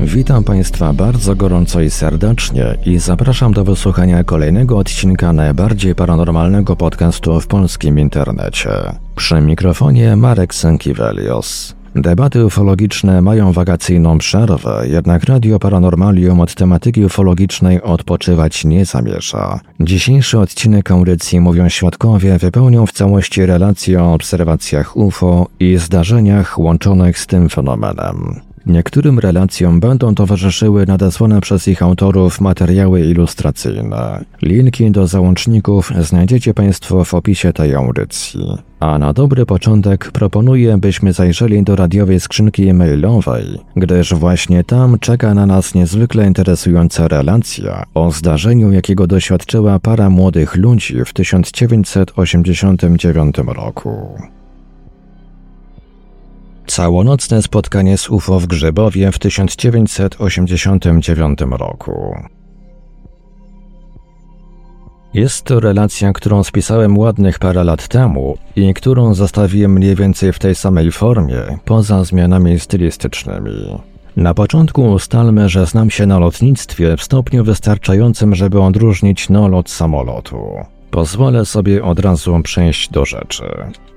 Witam Państwa bardzo gorąco i serdecznie i zapraszam do wysłuchania kolejnego odcinka najbardziej paranormalnego podcastu w polskim internecie. Przy mikrofonie Marek Sękiewelios. Debaty ufologiczne mają wakacyjną przerwę, jednak Radio Paranormalium od tematyki ufologicznej odpoczywać nie zamierza. Dzisiejszy odcinek audycji Mówią Świadkowie wypełnią w całości relacje o obserwacjach UFO i zdarzeniach łączonych z tym fenomenem. Niektórym relacjom będą towarzyszyły nadesłane przez ich autorów materiały ilustracyjne. Linki do załączników znajdziecie Państwo w opisie tej audycji. A na dobry początek proponuję, byśmy zajrzeli do radiowej skrzynki e-mailowej, gdyż właśnie tam czeka na nas niezwykle interesująca relacja o zdarzeniu, jakiego doświadczyła para młodych ludzi w 1989 roku. Całonocne spotkanie z UFO w Grzybowie w 1989 roku. Jest to relacja, którą spisałem ładnych parę lat temu i którą zostawiłem mniej więcej w tej samej formie, poza zmianami stylistycznymi. Na początku ustalmy, że znam się na lotnictwie w stopniu wystarczającym, żeby odróżnić nolot samolotu. Pozwolę sobie od razu przejść do rzeczy.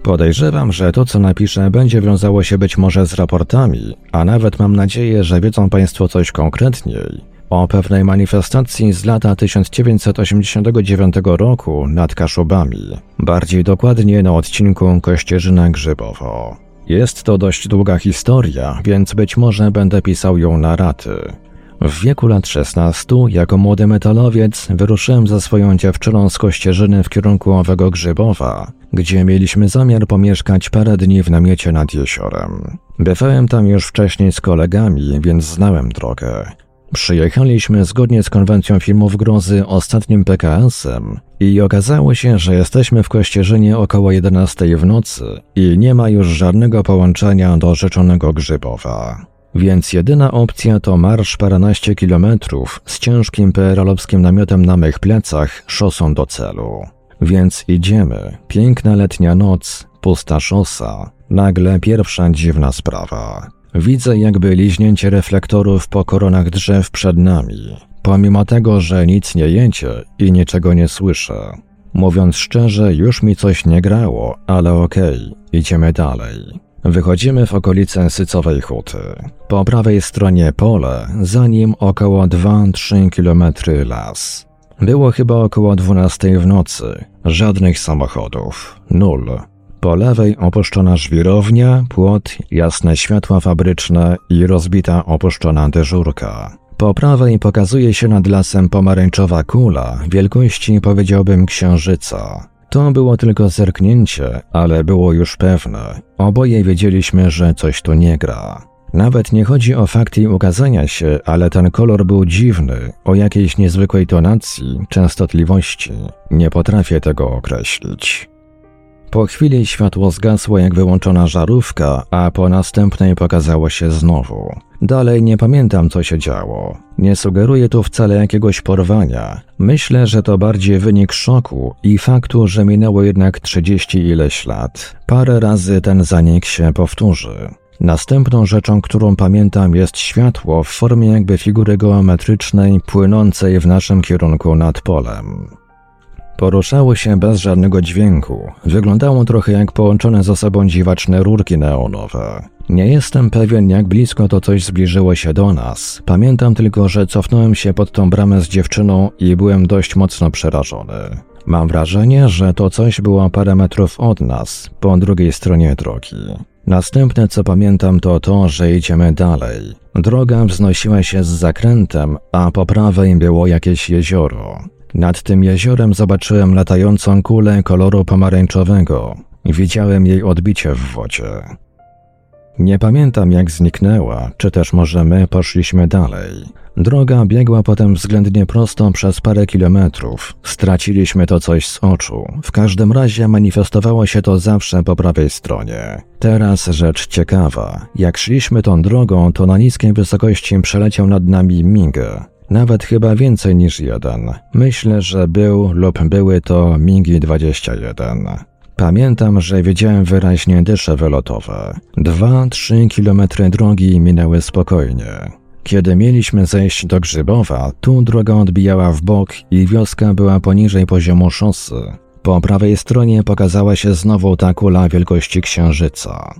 Podejrzewam, że to, co napiszę, będzie wiązało się być może z raportami, a nawet mam nadzieję, że wiedzą Państwo coś konkretniej o pewnej manifestacji z lata 1989 roku nad Kaszubami, bardziej dokładnie na odcinku Kościerzyna Grzybowo. Jest to dość długa historia, więc być może będę pisał ją na raty. W wieku lat 16, jako młody metalowiec, wyruszyłem ze swoją dziewczyną z Kościerzyny w kierunku Owego Grzybowa, gdzie mieliśmy zamiar pomieszkać parę dni w namiocie nad jeziorem. Bywałem tam już wcześniej z kolegami, więc znałem drogę. Przyjechaliśmy zgodnie z konwencją filmów grozy ostatnim PKS-em i okazało się, że jesteśmy w Kościerzynie około 11 w nocy i nie ma już żadnego połączenia do rzeczonego Grzybowa. Więc jedyna opcja to marsz paręnaście kilometrów z ciężkim PRL-owskim namiotem na mych plecach szosą do celu. Więc idziemy. Piękna letnia noc, pusta szosa. Nagle pierwsza dziwna sprawa. Widzę jakby liźnięcie reflektorów po koronach drzew przed nami. Pomimo tego, że nic nie jęcie i niczego nie słyszę. Mówiąc szczerze, już mi coś nie grało, ale okej, idziemy dalej. Wychodzimy w okolice Sycowej Huty. Po prawej stronie pole, za nim około 2-3 kilometry las. Było chyba około 12 w nocy. Żadnych samochodów. Nul. Po lewej opuszczona żwirownia, płot, jasne światła fabryczne i rozbita opuszczona dyżurka. Po prawej pokazuje się nad lasem pomarańczowa kula, wielkości powiedziałbym księżyca. To było tylko zerknięcie, ale było już pewne. Oboje wiedzieliśmy, że coś tu nie gra. Nawet nie chodzi o fakt jej ukazania się, ale ten kolor był dziwny, o jakiejś niezwykłej tonacji, częstotliwości. Nie potrafię tego określić. Po chwili światło zgasło jak wyłączona żarówka, a po następnej pokazało się znowu. Dalej nie pamiętam, co się działo. Nie sugeruję tu wcale jakiegoś porwania. Myślę, że to bardziej wynik szoku i faktu, że minęło jednak 30 ileś lat. Parę razy ten zanik się powtórzy. Następną rzeczą, którą pamiętam, jest światło w formie jakby figury geometrycznej płynącej w naszym kierunku nad polem. Poruszało się bez żadnego dźwięku. Wyglądało trochę jak połączone ze sobą dziwaczne rurki neonowe. Nie jestem pewien, jak blisko to coś zbliżyło się do nas. Pamiętam tylko, że cofnąłem się pod tą bramę z dziewczyną i byłem dość mocno przerażony. Mam wrażenie, że to coś było parę metrów od nas, po drugiej stronie drogi. Następne co pamiętam to to, że idziemy dalej. Droga wznosiła się z zakrętem, a po prawej było jakieś jezioro. Nad tym jeziorem zobaczyłem latającą kulę koloru pomarańczowego. Widziałem jej odbicie w wodzie. Nie pamiętam jak zniknęła, czy też może my poszliśmy dalej. Droga biegła potem względnie prosto przez parę kilometrów. Straciliśmy to coś z oczu. W każdym razie manifestowało się to zawsze po prawej stronie. Teraz rzecz ciekawa. Jak szliśmy tą drogą, to na niskiej wysokości przeleciał nad nami MiG. Nawet chyba więcej niż jeden. Myślę, że był lub były to MiG-21. Pamiętam, że widziałem wyraźnie dysze wylotowe. Dwa, trzy kilometry drogi minęły spokojnie. Kiedy mieliśmy zejść do Grzybowa, tu droga odbijała w bok i wioska była poniżej poziomu szosy. Po prawej stronie pokazała się znowu ta kula wielkości księżyca.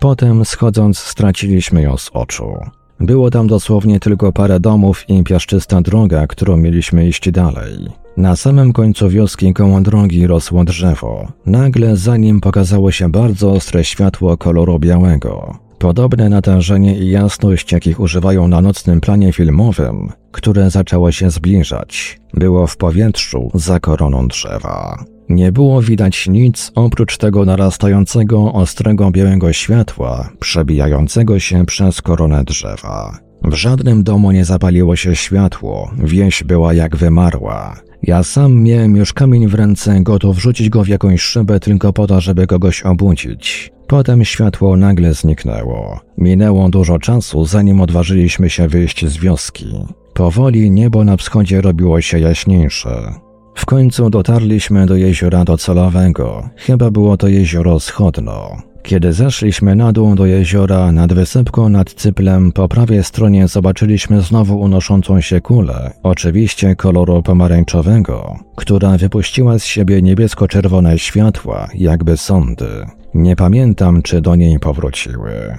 Potem, schodząc, straciliśmy ją z oczu. Było tam dosłownie tylko parę domów i piaszczysta droga, którą mieliśmy iść dalej. Na samym końcu wioski koło drogi rosło drzewo. Nagle za nim pokazało się bardzo ostre światło koloru białego. Podobne natężenie i jasność, jakich używają na nocnym planie filmowym, które zaczęło się zbliżać, było w powietrzu za koroną drzewa. Nie było widać nic oprócz tego narastającego ostrego białego światła, przebijającego się przez koronę drzewa. W żadnym domu nie zapaliło się światło, wieś była jak wymarła. Ja sam miałem już kamień w ręce, gotów rzucić go w jakąś szybę tylko po to, żeby kogoś obudzić. Potem światło nagle zniknęło. Minęło dużo czasu, zanim odważyliśmy się wyjść z wioski. Powoli niebo na wschodzie robiło się jaśniejsze. W końcu dotarliśmy do jeziora docelowego. Chyba było to jezioro Schodno. Kiedy zeszliśmy na dół do jeziora, nad wysypką nad cyplem, po prawej stronie zobaczyliśmy znowu unoszącą się kulę, oczywiście koloru pomarańczowego, która wypuściła z siebie niebiesko-czerwone światła, jakby sądy. Nie pamiętam, czy do niej powróciły.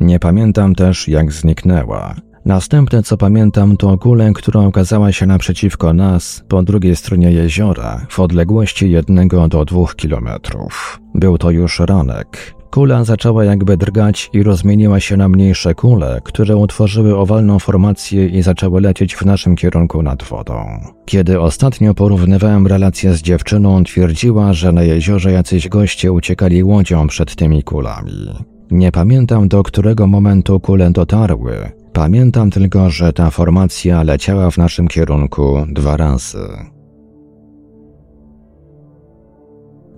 Nie pamiętam też, jak zniknęła. Następne, co pamiętam, to kulę, która okazała się naprzeciwko nas, po drugiej stronie jeziora, w odległości jednego do dwóch kilometrów. Był to już ranek. Kula zaczęła jakby drgać i rozmieniła się na mniejsze kule, które utworzyły owalną formację i zaczęły lecieć w naszym kierunku nad wodą. Kiedy ostatnio porównywałem relację z dziewczyną, twierdziła, że na jeziorze jacyś goście uciekali łodzią przed tymi kulami. Nie pamiętam do którego momentu kule dotarły, Pamiętam tylko, że ta formacja leciała w naszym kierunku dwa razy.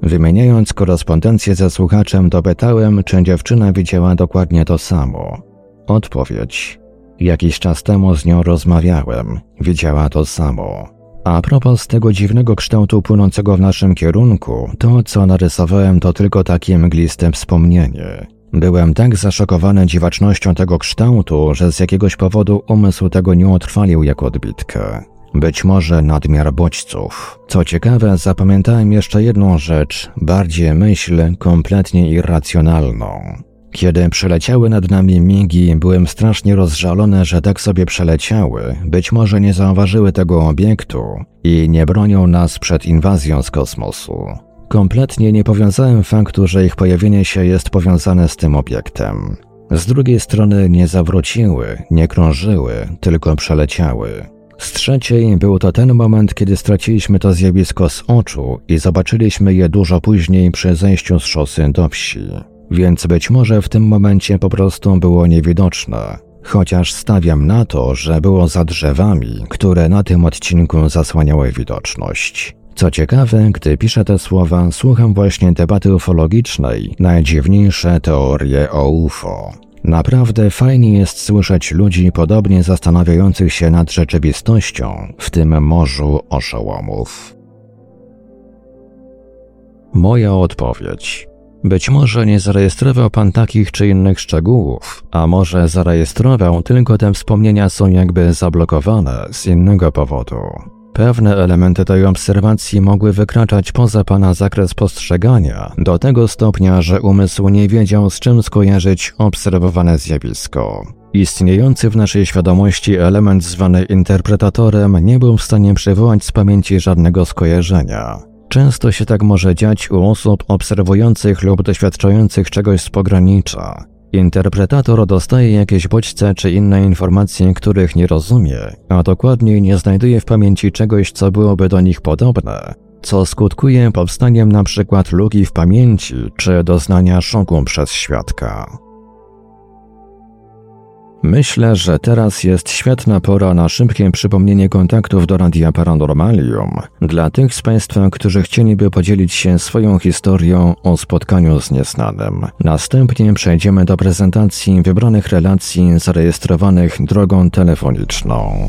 Wymieniając korespondencję ze słuchaczem, dopytałem, czy dziewczyna widziała dokładnie to samo. Odpowiedź. Jakiś czas temu z nią rozmawiałem, widziała to samo. A propos tego dziwnego kształtu płynącego w naszym kierunku, to co narysowałem to tylko takie mgliste wspomnienie. Byłem tak zaszokowany dziwacznością tego kształtu, że z jakiegoś powodu umysł tego nie utrwalił jako odbitkę. Być może nadmiar bodźców. Co ciekawe, zapamiętałem jeszcze jedną rzecz, bardziej myśl, kompletnie irracjonalną. Kiedy przeleciały nad nami migi, byłem strasznie rozżalony, że tak sobie przeleciały, być może nie zauważyły tego obiektu i nie bronią nas przed inwazją z kosmosu. Kompletnie nie powiązałem faktu, że ich pojawienie się jest powiązane z tym obiektem. Z drugiej strony nie zawróciły, nie krążyły, tylko przeleciały. Z trzeciej był to ten moment, kiedy straciliśmy to zjawisko z oczu i zobaczyliśmy je dużo później przy zejściu z szosy do wsi. Więc być może w tym momencie po prostu było niewidoczne. Chociaż stawiam na to, że było za drzewami, które na tym odcinku zasłaniały widoczność. Co ciekawe, gdy piszę te słowa, słucham właśnie debaty ufologicznej, najdziwniejsze teorie o UFO. Naprawdę fajnie jest słyszeć ludzi podobnie zastanawiających się nad rzeczywistością w tym morzu oszołomów. Moja odpowiedź. Być może nie zarejestrował pan takich czy innych szczegółów, a może zarejestrował, tylko te wspomnienia są jakby zablokowane z innego powodu. Pewne elementy tej obserwacji mogły wykraczać poza pana zakres postrzegania, do tego stopnia, że umysł nie wiedział z czym skojarzyć obserwowane zjawisko. Istniejący w naszej świadomości element zwany interpretatorem nie był w stanie przywołać z pamięci żadnego skojarzenia. Często się tak może dziać u osób obserwujących lub doświadczających czegoś z pogranicza. Interpretator dostaje jakieś bodźce czy inne informacje, których nie rozumie, a dokładniej nie znajduje w pamięci czegoś, co byłoby do nich podobne, co skutkuje powstaniem przykład luki w pamięci czy doznania szoku przez świadka. Myślę, że teraz jest świetna pora na szybkie przypomnienie kontaktów do Radia Paranormalium dla tych z Państwa, którzy chcieliby podzielić się swoją historią o spotkaniu z nieznanym. Następnie przejdziemy do prezentacji wybranych relacji zarejestrowanych drogą telefoniczną.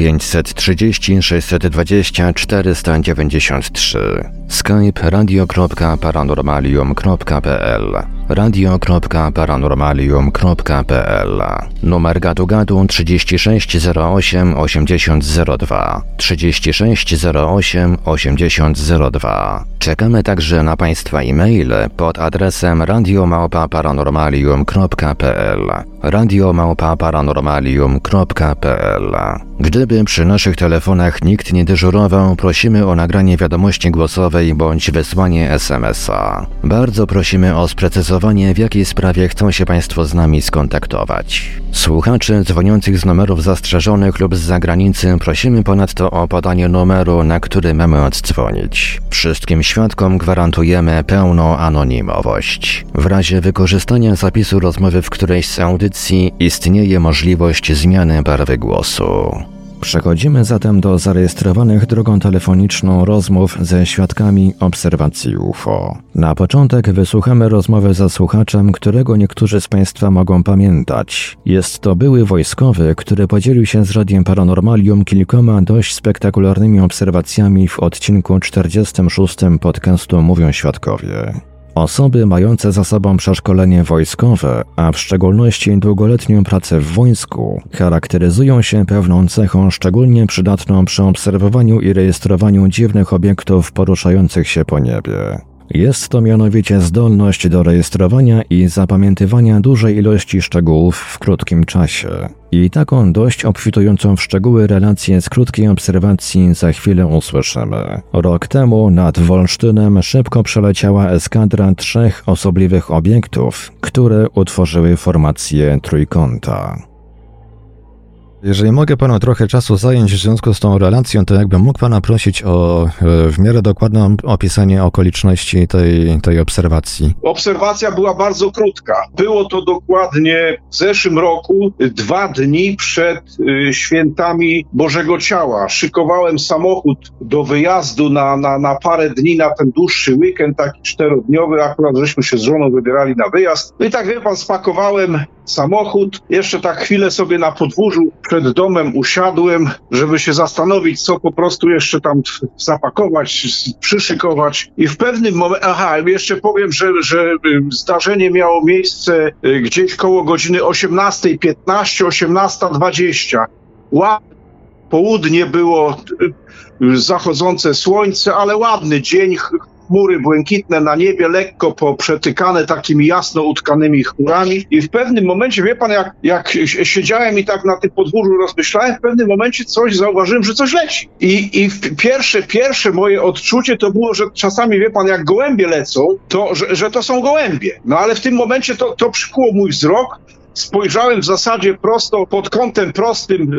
530 620 493, skype radio.paranormalium.pl radio.paranormalium.pl Numer gadu gadu 3608 8002 3608 8002 Czekamy także na Państwa e-maile pod adresem radiomałpa-paranormalium.pl radiomałpa-paranormalium.pl Gdyby przy naszych telefonach nikt nie dyżurował, prosimy o nagranie wiadomości głosowej bądź wysłanie SMS-a. Bardzo prosimy o sprecyzowanie, w jakiej sprawie chcą się Państwo z nami skontaktować. Słuchaczy dzwoniących z numerów zastrzeżonych lub z zagranicy prosimy ponadto o podanie numeru, na który mamy oddzwonić. Wszystkim świadkom gwarantujemy pełną anonimowość. W razie wykorzystania zapisu rozmowy w którejś z audycji istnieje możliwość zmiany barwy głosu. Przechodzimy zatem do zarejestrowanych drogą telefoniczną rozmów ze świadkami obserwacji UFO. Na początek wysłuchamy rozmowy ze słuchaczem, którego niektórzy z Państwa mogą pamiętać. Jest to były wojskowy, który podzielił się z Radiem Paranormalium kilkoma dość spektakularnymi obserwacjami w odcinku 46 podcastu Mówią Świadkowie. Osoby mające za sobą przeszkolenie wojskowe, a w szczególności długoletnią pracę w wojsku, charakteryzują się pewną cechą szczególnie przydatną przy obserwowaniu i rejestrowaniu dziwnych obiektów poruszających się po niebie. Jest to mianowicie zdolność do rejestrowania i zapamiętywania dużej ilości szczegółów w krótkim czasie. I taką dość obfitującą w szczegóły relację z krótkiej obserwacji za chwilę usłyszymy. Rok temu nad Wolsztynem szybko przeleciała eskadra trzech osobliwych obiektów, które utworzyły formację trójkąta. Jeżeli mogę panu trochę czasu zająć w związku z tą relacją, to jakbym mógł pana prosić o e, w miarę dokładne opisanie okoliczności tej, tej obserwacji. Obserwacja była bardzo krótka. Było to dokładnie w zeszłym roku, dwa dni przed y, świętami Bożego Ciała. Szykowałem samochód do wyjazdu na, na, na parę dni, na ten dłuższy weekend, taki czterodniowy. Akurat żeśmy się z żoną wybierali na wyjazd. No i tak wie pan, spakowałem samochód. Jeszcze tak chwilę sobie na podwórzu przed domem usiadłem, żeby się zastanowić, co po prostu jeszcze tam zapakować, przyszykować. I w pewnym momencie, aha, jeszcze powiem, że, że zdarzenie miało miejsce y, gdzieś koło godziny 18.15, 18.20. Południe było y, zachodzące słońce, ale ładny dzień, chmury błękitne na niebie, lekko poprzetykane takimi jasno utkanymi chmurami. I w pewnym momencie, wie pan, jak, jak siedziałem i tak na tym podwórzu rozmyślałem, w pewnym momencie coś zauważyłem, że coś leci. I, i pierwsze, pierwsze moje odczucie to było, że czasami, wie pan, jak gołębie lecą, to, że, że to są gołębie. No ale w tym momencie to, to przykuło mój wzrok spojrzałem w zasadzie prosto pod kątem prostym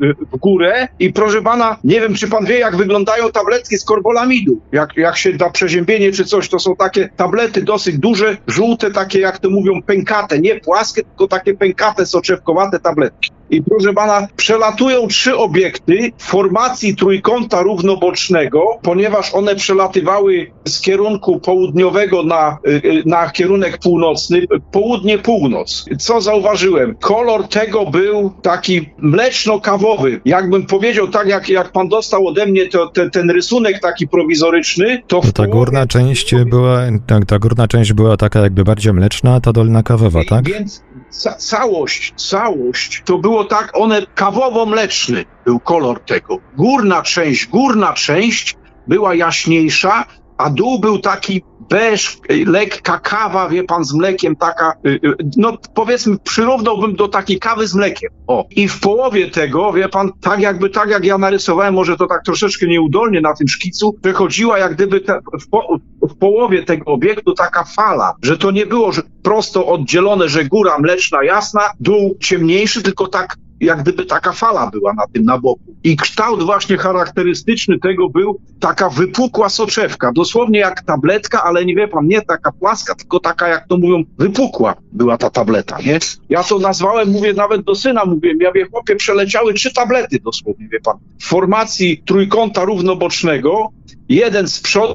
yy, w górę i proszę pana, nie wiem, czy pan wie, jak wyglądają tabletki z korbolamidu. Jak, jak się da przeziębienie czy coś, to są takie tablety dosyć duże, żółte, takie jak to mówią pękate, nie płaskie, tylko takie pękate, soczewkowate tabletki. I proszę pana, przelatują trzy obiekty w formacji trójkąta równobocznego, ponieważ one przelatywały z kierunku południowego na, y, na kierunek północny, południe-północ. Co zauważyłem? Kolor tego był taki mleczno-kawowy. Jakbym powiedział, tak jak, jak pan dostał ode mnie to, te, ten rysunek taki prowizoryczny, to... To ta górna część była, ta, ta górna część była taka jakby bardziej mleczna, a ta dolna kawowa, tak? Więc ca całość, całość to było tak, one kawowo-mleczny był kolor tego. Górna część, górna część była jaśniejsza, a dół był taki beż, lekka kawa, wie pan, z mlekiem, taka, y, y, no powiedzmy, przyrównałbym do takiej kawy z mlekiem. O. I w połowie tego, wie pan, tak jakby, tak jak ja narysowałem, może to tak troszeczkę nieudolnie na tym szkicu, wychodziła jak gdyby te, w, po, w połowie tego obiektu taka fala, że to nie było że prosto oddzielone, że góra mleczna, jasna, dół ciemniejszy, tylko tak jak gdyby taka fala była na tym na boku. I kształt właśnie charakterystyczny tego był taka wypukła soczewka, dosłownie jak tabletka, ale nie wie pan, nie taka płaska, tylko taka, jak to mówią, wypukła była ta tableta, nie? Ja to nazwałem, mówię nawet do syna, mówię, ja wie, chłopie, przeleciały trzy tablety dosłownie, wie pan. W formacji trójkąta równobocznego, jeden z przodu,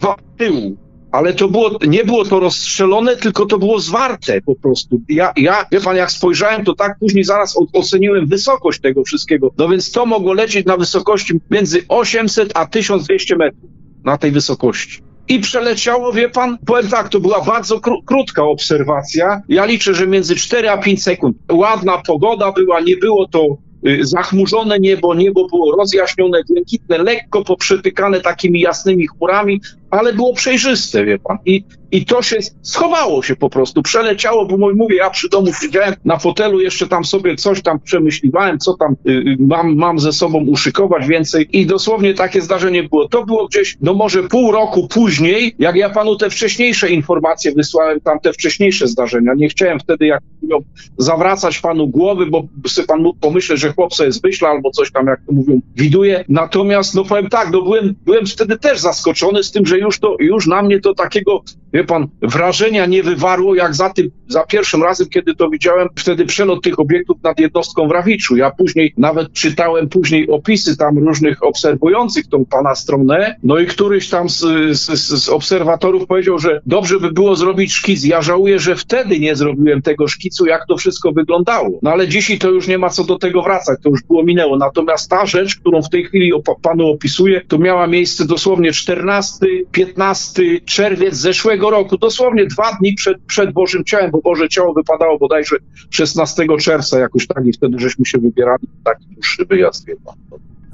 dwa z tyłu ale to było, nie było to rozstrzelone, tylko to było zwarte po prostu. Ja, ja, wie pan, jak spojrzałem, to tak później zaraz oceniłem wysokość tego wszystkiego. No więc to mogło lecieć na wysokości między 800 a 1200 metrów na tej wysokości. I przeleciało, wie pan, powiem tak, to była bardzo kró krótka obserwacja. Ja liczę, że między 4 a 5 sekund. Ładna pogoda była, nie było to y, zachmurzone niebo, niebo było rozjaśnione, błękitne, lekko poprzytykane takimi jasnymi chmurami, ale było przejrzyste, wie pan. I, I to się schowało się po prostu, przeleciało, bo mówię, ja przy domu siedziałem na fotelu, jeszcze tam sobie coś tam przemyśliwałem, co tam y, y, mam, mam ze sobą uszykować więcej i dosłownie takie zdarzenie było. To było gdzieś, no może pół roku później, jak ja panu te wcześniejsze informacje wysłałem, tam te wcześniejsze zdarzenia. Nie chciałem wtedy, jak mówią, zawracać panu głowy, bo sobie pan mógł pomyśleć, że chłop sobie zmyśla albo coś tam, jak to mówią, widuje. Natomiast, no powiem tak, no byłem, byłem wtedy też zaskoczony z tym, że już to, już na mnie to takiego, wie pan, wrażenia nie wywarło, jak za tym, za pierwszym razem, kiedy to widziałem, wtedy przelot tych obiektów nad jednostką w Rawiczu. Ja później nawet czytałem później opisy tam różnych obserwujących tą pana stronę, no i któryś tam z, z, z obserwatorów powiedział, że dobrze by było zrobić szkic. Ja żałuję, że wtedy nie zrobiłem tego szkicu, jak to wszystko wyglądało. No ale dzisiaj to już nie ma co do tego wracać, to już było minęło. Natomiast ta rzecz, którą w tej chwili panu opisuję, to miała miejsce dosłownie 14 15 czerwiec zeszłego roku, dosłownie dwa dni przed, przed Bożym Ciałem, bo Boże Ciało wypadało bodajże 16 czerwca, jakoś tak i wtedy żeśmy się wybierali, taki dłuższy wyjazd, wie pan.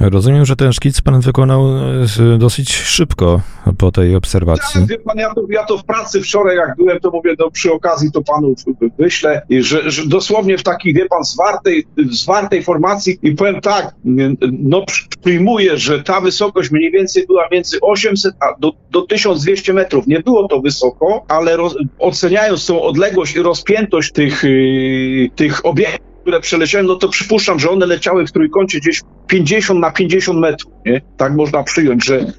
Rozumiem, że ten szkic pan wykonał e, dosyć szybko po tej obserwacji. Tak, wie pan, ja to, ja to w pracy wczoraj, jak byłem, to mówię, no, przy okazji to panu wyślę, że, że dosłownie w takiej, wie pan, zwartej, zwartej formacji i powiem tak, no przyjmuję, że ta wysokość mniej więcej była między 800 a do, do 1200 metrów. Nie było to wysoko, ale roz, oceniając tą odległość i rozpiętość tych, yy, tych obiektów, które przeleciałem, no to przypuszczam, że one leciały w trójkącie gdzieś 50 na 50 metrów, nie? Tak można przyjąć, że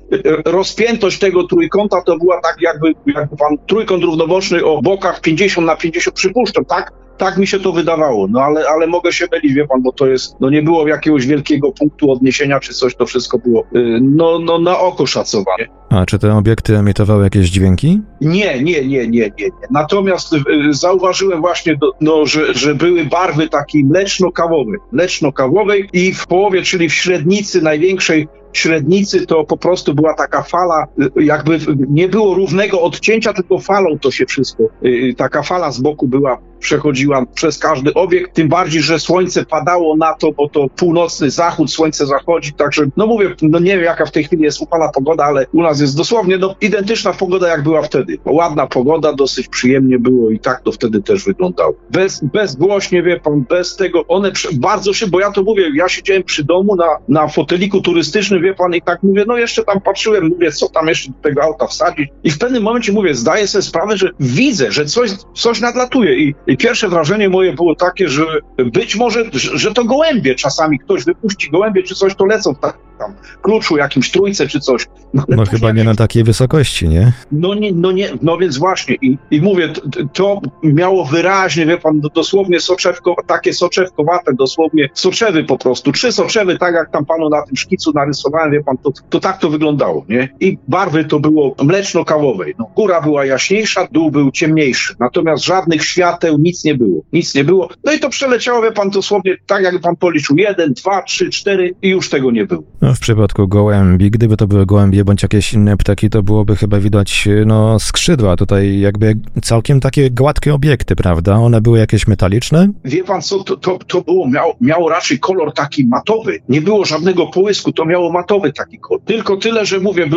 rozpiętość tego trójkąta to była tak jakby, jakby pan trójkąt równoboczny o bokach 50 na 50, przypuszczam, tak? Tak mi się to wydawało, no ale, ale mogę się mylić, wie pan, bo to jest, no nie było jakiegoś wielkiego punktu odniesienia czy coś, to wszystko było, y, no, no na oko szacowane. A czy te obiekty emitowały jakieś dźwięki? Nie, nie, nie, nie, nie. nie. Natomiast y, zauważyłem właśnie, no, że, że były barwy takiej mleczno-kawowej, mleczno-kawowej i w połowie, czyli w średnicy największej średnicy to po prostu była taka fala, y, jakby nie było równego odcięcia, tylko falą to się wszystko, y, taka fala z boku była, przechodziła przez każdy obiekt, tym bardziej, że słońce padało na to, bo to północny zachód, słońce zachodzi, także no mówię, no nie wiem jaka w tej chwili jest upala pogoda, ale u nas jest dosłownie no, identyczna pogoda jak była wtedy. Ładna pogoda, dosyć przyjemnie było i tak to wtedy też wyglądało. Bez, bezgłośnie, wie pan, bez tego, one bardzo się, bo ja to mówię, ja siedziałem przy domu na, na foteliku turystycznym, wie pan, i tak mówię, no jeszcze tam patrzyłem, mówię, co tam jeszcze do tego auta wsadzić. I w pewnym momencie mówię, zdaję sobie sprawę, że widzę, że coś, coś nadlatuje. I, I pierwsze wrażenie moje było takie, że być może, że, że to gołębie czasami ktoś wypuści gołębie czy coś, to lecą tak tam kluczu, jakimś trójce czy coś. No, no chyba nie na takiej wysokości, nie? No nie, no nie, no więc właśnie i, i mówię, to, to miało wyraźnie, wie pan, dosłownie soczewko, takie soczewkowate, dosłownie soczewy po prostu, trzy soczewy, tak jak tam panu na tym szkicu narysowałem, wie pan, to, to tak to wyglądało, nie? I barwy to było mleczno-kawowej. No, góra była jaśniejsza, dół był ciemniejszy, natomiast żadnych świateł, nic nie było, nic nie było. No i to przeleciało, wie pan, dosłownie tak jak pan policzył, jeden, dwa, trzy, cztery i już tego nie było. No w przypadku gołębi, gdyby to były gołębie bądź jakieś inne ptaki, to byłoby chyba widać, no, skrzydła tutaj, jakby całkiem takie gładkie obiekty, prawda? One były jakieś metaliczne? Wie pan co, to, to, to było, miało, miało raczej kolor taki matowy. Nie było żadnego połysku, to miało matowy taki kolor. Tylko tyle, że mówię,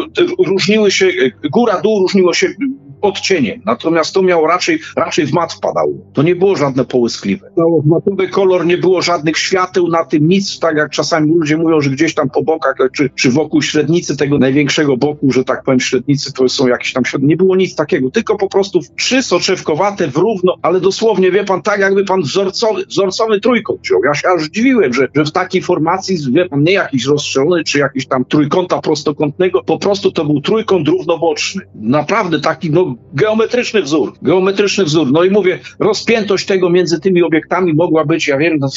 różniły się, góra, dół różniło się odcieniem. Natomiast to miało raczej, raczej w mat wpadało. To nie było żadne połyskliwe. Miało matowy kolor, nie było żadnych świateł na tym, nic, tak jak czasami ludzie mówią, że gdzieś tam po bokach, czy, czy wokół średnicy tego największego boku, że tak powiem, średnicy to są jakieś tam światło. Nie było nic takiego, tylko po prostu trzy soczewkowate w równo, ale dosłownie, wie pan, tak jakby pan wzorcowy, wzorcowy trójkąt wziął. Ja się aż dziwiłem, że, że w takiej formacji, wie pan, nie jakiś rozstrzelony, czy jakiś tam trójkąta prostokątnego, po prostu to był trójkąt równoboczny. Naprawdę taki, no, geometryczny wzór, geometryczny wzór. No i mówię, rozpiętość tego między tymi obiektami mogła być, ja wiem, no,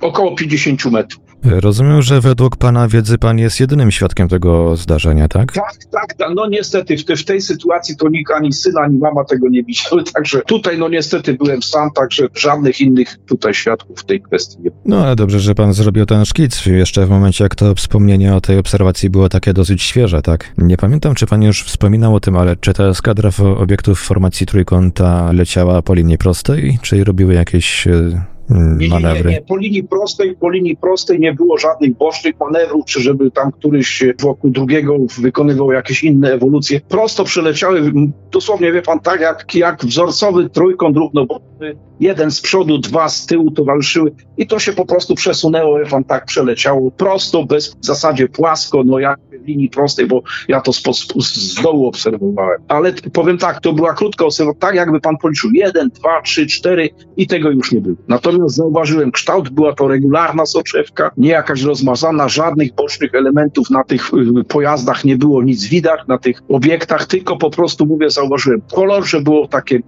około 50 metrów. Rozumiem, że według pana wiedzy pan jest jedynym świadkiem tego zdarzenia, tak? Tak, tak, tak. no niestety w, te, w tej sytuacji to nikt ani syn, ani mama tego nie widziały, także tutaj no niestety byłem sam, także żadnych innych tutaj świadków w tej kwestii nie było. No ale dobrze, że pan zrobił ten szkic jeszcze w momencie, jak to wspomnienie o tej obserwacji było takie dosyć świeże, tak? Nie pamiętam, czy pan już wspominał o tym, ale czy ta eskadra obiektów formacji trójkąta leciała po linii prostej, czy robiły jakieś e, nie, nie, nie, nie, Po linii prostej, po linii prostej nie było żadnych bocznych manewrów, czy żeby tam któryś wokół drugiego wykonywał jakieś inne ewolucje. Prosto przeleciały, dosłownie wie pan, tak jak, jak wzorcowy trójkąt równoboczny, jeden z przodu, dwa z tyłu towarzyszyły i to się po prostu przesunęło, wie pan, tak przeleciało prosto, bez w zasadzie płasko, no jak w linii prostej, bo ja to z, z dołu obserwowałem. Ale powiem tak, to była krótka obserwacja, tak jakby pan policzył jeden, dwa, trzy, cztery i tego już nie było. Natomiast zauważyłem kształt, była to regularna soczewka, nie jakaś rozmazana, żadnych bocznych elementów na tych y, pojazdach nie było nic widać, na tych obiektach, tylko po prostu, mówię, zauważyłem kolor, że było takie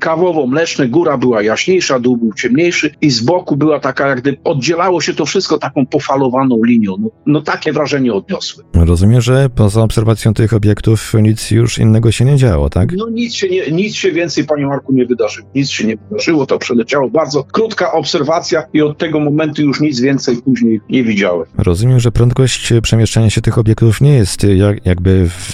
kawowo-mleczne, góra była jaśniejsza, dół był ciemniejszy i z boku była taka, jak gdyby oddzielało się to wszystko taką pofalowaną linią. No, no takie wrażenie odniosłem. Rozumiem, że poza obserwacją tych obiektów nic już innego się nie działo, tak? No nic się, nie, nic się więcej, panie Marku, nie wydarzyło. Nic się nie wydarzyło, to przeleciało bardzo krótka obserwacja i od tego momentu już nic więcej później nie widziałem. Rozumiem, że prędkość przemieszczania się tych obiektów nie jest jak, jakby w,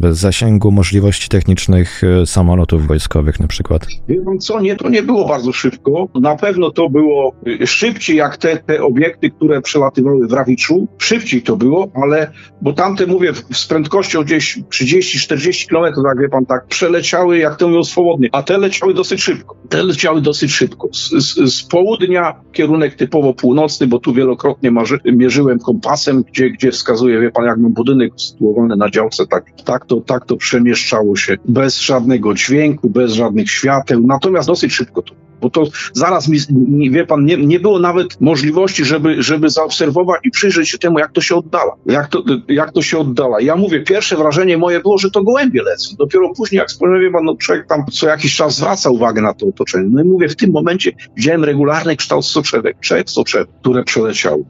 w zasięgu możliwości technicznych e, samolotów wojskowych na przykład. Wie pan co, nie, to nie było bardzo szybko. Na pewno to było e, szybciej jak te, te obiekty, które przelatywały w Rawiczu. Szybciej to było, ale, bo tamte mówię, z prędkością gdzieś 30-40 km, tak wie pan, tak przeleciały, jak to mówią, swobodnie, a te leciały dosyć szybko. Te leciały dosyć szybko z, z, południa, kierunek typowo północny, bo tu wielokrotnie marzy, mierzyłem kompasem, gdzie, gdzie wskazuje, wie pan, jak mam budynek sytuowany na działce, tak, tak, to, tak to przemieszczało się bez żadnego dźwięku, bez żadnych świateł, natomiast dosyć szybko to bo to zaraz mi, wie pan, nie, nie było nawet możliwości, żeby, żeby zaobserwować i przyjrzeć się temu, jak to się oddala. Jak to, jak to się oddala. Ja mówię, pierwsze wrażenie moje było, że to gołębie lecą. Dopiero później, jak spojrzałem, wie pan, no człowiek tam co jakiś czas zwraca uwagę na to otoczenie. No i mówię, w tym momencie widziałem regularny kształt soczewek, trzech soczewek, które przeleciały.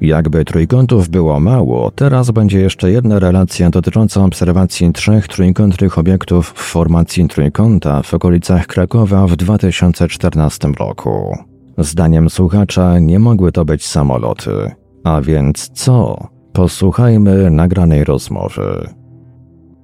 Jakby trójkątów było mało, teraz będzie jeszcze jedna relacja dotycząca obserwacji trzech trójkątnych obiektów w formacji trójkąta w okolicach Krakowa w 2014 roku. Zdaniem słuchacza nie mogły to być samoloty. A więc co? Posłuchajmy nagranej rozmowy.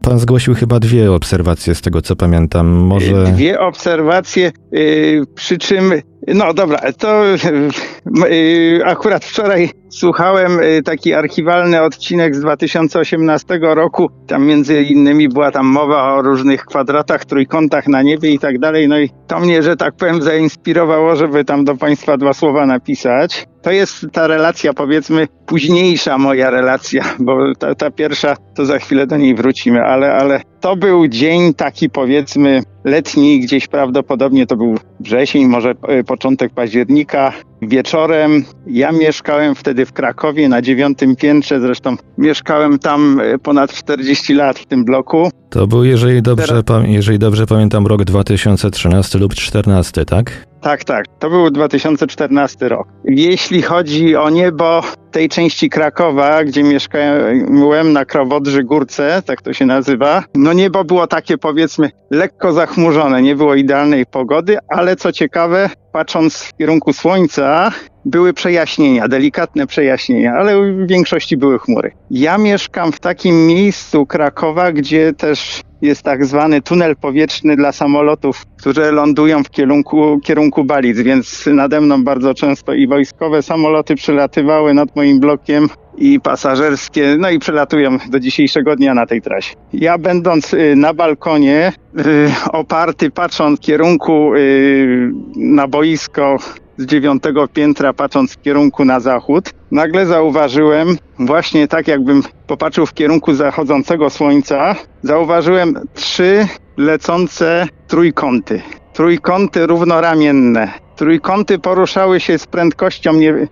Pan zgłosił chyba dwie obserwacje, z tego co pamiętam. Może. Dwie obserwacje, yy, przy czym. No dobra, to yy, akurat wczoraj słuchałem y, taki archiwalny odcinek z 2018 roku. Tam między innymi była tam mowa o różnych kwadratach, trójkątach na niebie i tak dalej. No i to mnie, że tak powiem, zainspirowało, żeby tam do Państwa dwa słowa napisać. To jest ta relacja, powiedzmy, późniejsza moja relacja, bo ta, ta pierwsza, to za chwilę do niej wrócimy, ale, ale to był dzień taki, powiedzmy, letni, gdzieś prawdopodobnie to był wrzesień, może e, początek października. Wieczorem ja mieszkałem wtedy w Krakowie na dziewiątym piętrze, zresztą mieszkałem tam e, ponad 40 lat w tym bloku. To był, jeżeli dobrze, jeżeli dobrze pamiętam, rok 2013 lub 2014, tak? Tak, tak. To był 2014 rok. Jeśli chodzi o niebo tej części Krakowa, gdzie mieszkałem na Krowodrzy Górce, tak to się nazywa, no niebo było takie powiedzmy lekko zachmurzone, nie było idealnej pogody, ale co ciekawe, patrząc w kierunku słońca, były przejaśnienia, delikatne przejaśnienia, ale w większości były chmury. Ja mieszkam w takim miejscu Krakowa, gdzie też jest tak zwany tunel powietrzny dla samolotów, które lądują w kierunku, kierunku Balic, więc nade mną bardzo często i wojskowe samoloty przylatywały nad moim blokiem i pasażerskie, no i przelatują do dzisiejszego dnia na tej trasie. Ja będąc y, na balkonie, y, oparty patrząc w kierunku y, na boisko z dziewiątego piętra, patrząc w kierunku na zachód, nagle zauważyłem, właśnie tak jakbym popatrzył w kierunku zachodzącego słońca, zauważyłem trzy lecące trójkąty. Trójkąty równoramienne. Trójkąty poruszały się z prędkością nie,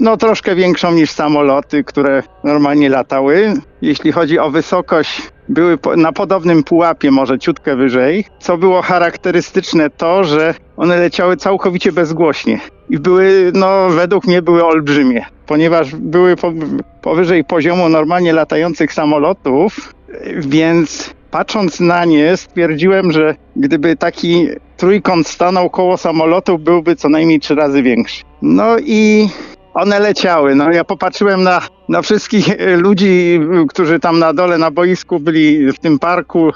no troszkę większą niż samoloty, które normalnie latały. Jeśli chodzi o wysokość, były na podobnym pułapie, może ciutkę wyżej. Co było charakterystyczne to, że one leciały całkowicie bezgłośnie i były, no według mnie były olbrzymie, ponieważ były powyżej poziomu normalnie latających samolotów, więc patrząc na nie stwierdziłem, że gdyby taki trójkąt stanął koło samolotu, byłby co najmniej trzy razy większy. No i one leciały. No ja popatrzyłem na, na wszystkich e, ludzi, którzy tam na dole na boisku byli w tym parku,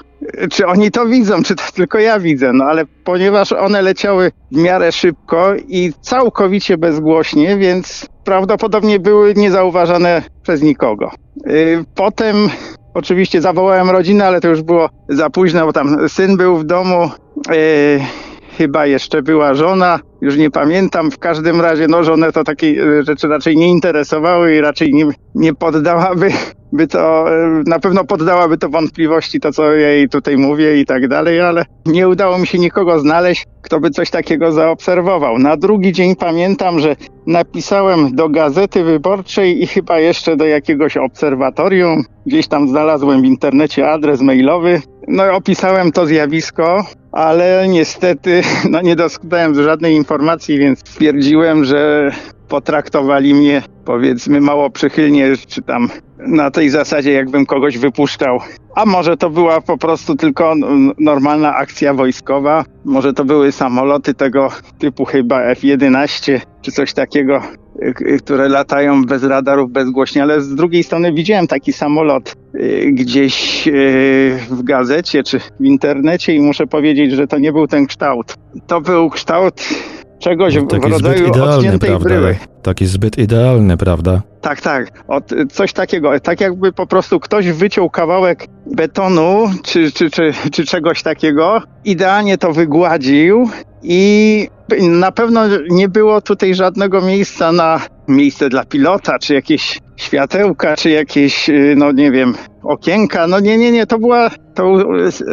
czy oni to widzą, czy to tylko ja widzę, no ale ponieważ one leciały w miarę szybko i całkowicie bezgłośnie, więc prawdopodobnie były niezauważane przez nikogo. E, potem oczywiście zawołałem rodzinę, ale to już było za późno, bo tam syn był w domu. E, chyba jeszcze była żona, już nie pamiętam. W każdym razie, no, żonę to takie rzeczy raczej nie interesowały i raczej nie, nie poddałaby by to, e, na pewno poddałaby to wątpliwości, to co jej tutaj mówię i tak dalej, ale nie udało mi się nikogo znaleźć, kto by coś takiego zaobserwował. Na drugi dzień pamiętam, że napisałem do Gazety Wyborczej i chyba jeszcze do jakiegoś obserwatorium. Gdzieś tam znalazłem w internecie adres mailowy. No i opisałem to zjawisko, ale niestety no nie dostałem żadnej informacji, więc stwierdziłem, że potraktowali mnie powiedzmy mało przychylnie, czy tam na tej zasadzie jakbym kogoś wypuszczał. A może to była po prostu tylko normalna akcja wojskowa, może to były samoloty tego typu chyba F-11 czy coś takiego, y, które latają bez radarów, bezgłośnie, ale z drugiej strony widziałem taki samolot y, gdzieś y, w gazecie czy w internecie i muszę powiedzieć, że to nie był ten kształt. To był kształt czegoś no, w rodzaju zbyt idealny, prawda? bryły. Taki zbyt idealny, prawda? Tak, tak. Od, coś takiego. Tak jakby po prostu ktoś wyciął kawałek betonu czy, czy, czy, czy czegoś takiego, idealnie to wygładził i na pewno nie było tutaj żadnego miejsca na miejsce dla pilota, czy jakieś światełka, czy jakieś, no nie wiem, okienka. No nie, nie, nie, to była to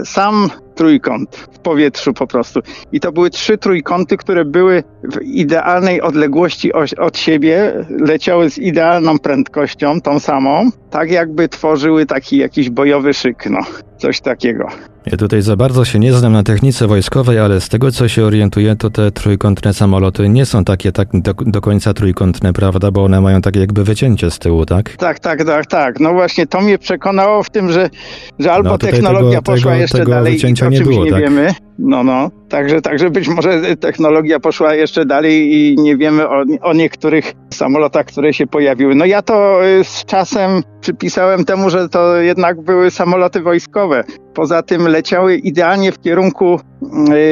sam trójkąt w powietrzu po prostu. I to były trzy trójkąty, które były w idealnej odległości od siebie, leciały z idealną prędkością, tą samą, tak jakby tworzyły taki jakiś bojowy szyk, no, coś takiego. Ja tutaj za bardzo się nie znam na technice wojskowej, ale z tego co się orientuję, to te trójkątne samoloty nie są takie tak do, do końca trójkątne, prawda? Bo one mają takie jakby wycięcie z tyłu, tak? Tak, tak, tak, tak. No właśnie to mnie przekonało w tym, że, że albo no, technologia tego, poszła tego, jeszcze tego dalej i o czymś nie tak? wiemy. No, no. Także, także być może technologia poszła jeszcze dalej i nie wiemy o, o niektórych samolotach, które się pojawiły. No ja to y, z czasem przypisałem temu, że to jednak były samoloty wojskowe. Poza tym leciały idealnie w kierunku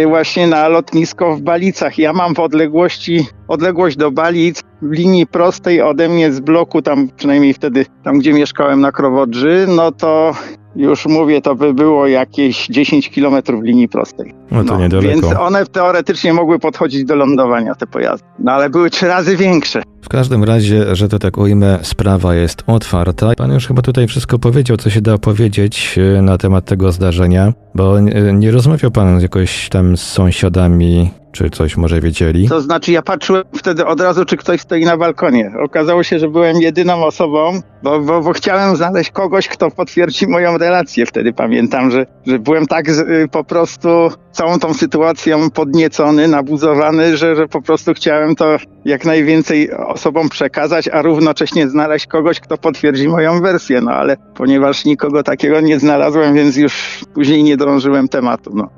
y, właśnie na lotnisko w Balicach. Ja mam w odległości, odległość do Balic w linii prostej ode mnie z bloku, tam przynajmniej wtedy, tam gdzie mieszkałem na Krowodrzy, no to już mówię, to by było jakieś 10 kilometrów linii prostej. No to no, niedaleko. Więc one teoretycznie mogły podchodzić do lądowania, te pojazdy. No ale były trzy razy większe. W każdym razie, że to tak ujmę, sprawa jest otwarta. Pan już chyba tutaj wszystko powiedział, co się da powiedzieć e, na temat tego zdarzenia, bo nie rozmawiał pan jakoś tam z sąsiadami czy coś może wiedzieli? To znaczy, ja patrzyłem wtedy od razu, czy ktoś stoi na balkonie. Okazało się, że byłem jedyną osobą, bo, bo, bo chciałem znaleźć kogoś, kto potwierdzi moją relację. Wtedy pamiętam, że, że byłem tak z, y, po prostu całą tą sytuacją podniecony, nabuzowany, że, że po prostu chciałem to jak najwięcej osobom przekazać, a równocześnie znaleźć kogoś, kto potwierdzi moją wersję. No ale ponieważ nikogo takiego nie znalazłem, więc już później nie drążyłem tematu. No.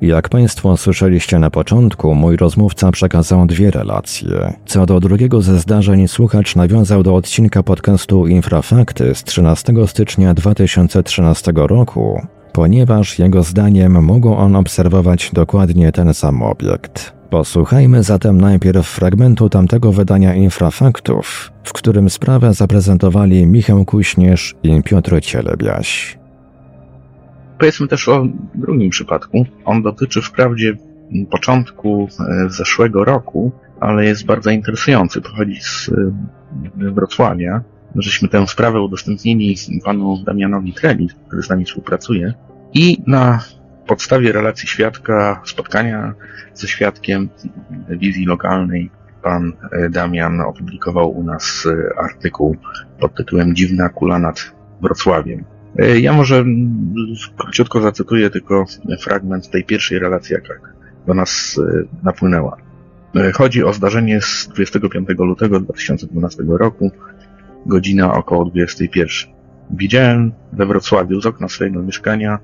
Jak Państwo słyszeliście na początku, mój rozmówca przekazał dwie relacje. Co do drugiego ze zdarzeń, słuchacz nawiązał do odcinka podcastu Infrafakty z 13 stycznia 2013 roku, ponieważ jego zdaniem mógł on obserwować dokładnie ten sam obiekt. Posłuchajmy zatem najpierw fragmentu tamtego wydania Infrafaktów, w którym sprawę zaprezentowali Michał Kuśnierz i Piotr Cielebiaś. Powiedzmy też o drugim przypadku. On dotyczy wprawdzie początku e, zeszłego roku, ale jest bardzo interesujący. Pochodzi z e, Wrocławia. Żeśmy tę sprawę udostępnili panu Damianowi Treli, który z nami współpracuje. I na podstawie relacji świadka, spotkania ze świadkiem wizji lokalnej, pan e, Damian opublikował u nas artykuł pod tytułem Dziwna kula nad Wrocławiem. E, ja może króciutko zacytuję tylko fragment tej pierwszej relacji, jaka do nas e, napłynęła. E, chodzi o zdarzenie z 25 lutego 2012 roku, godzina około 21. Widziałem we Wrocławiu z okna swojego mieszkania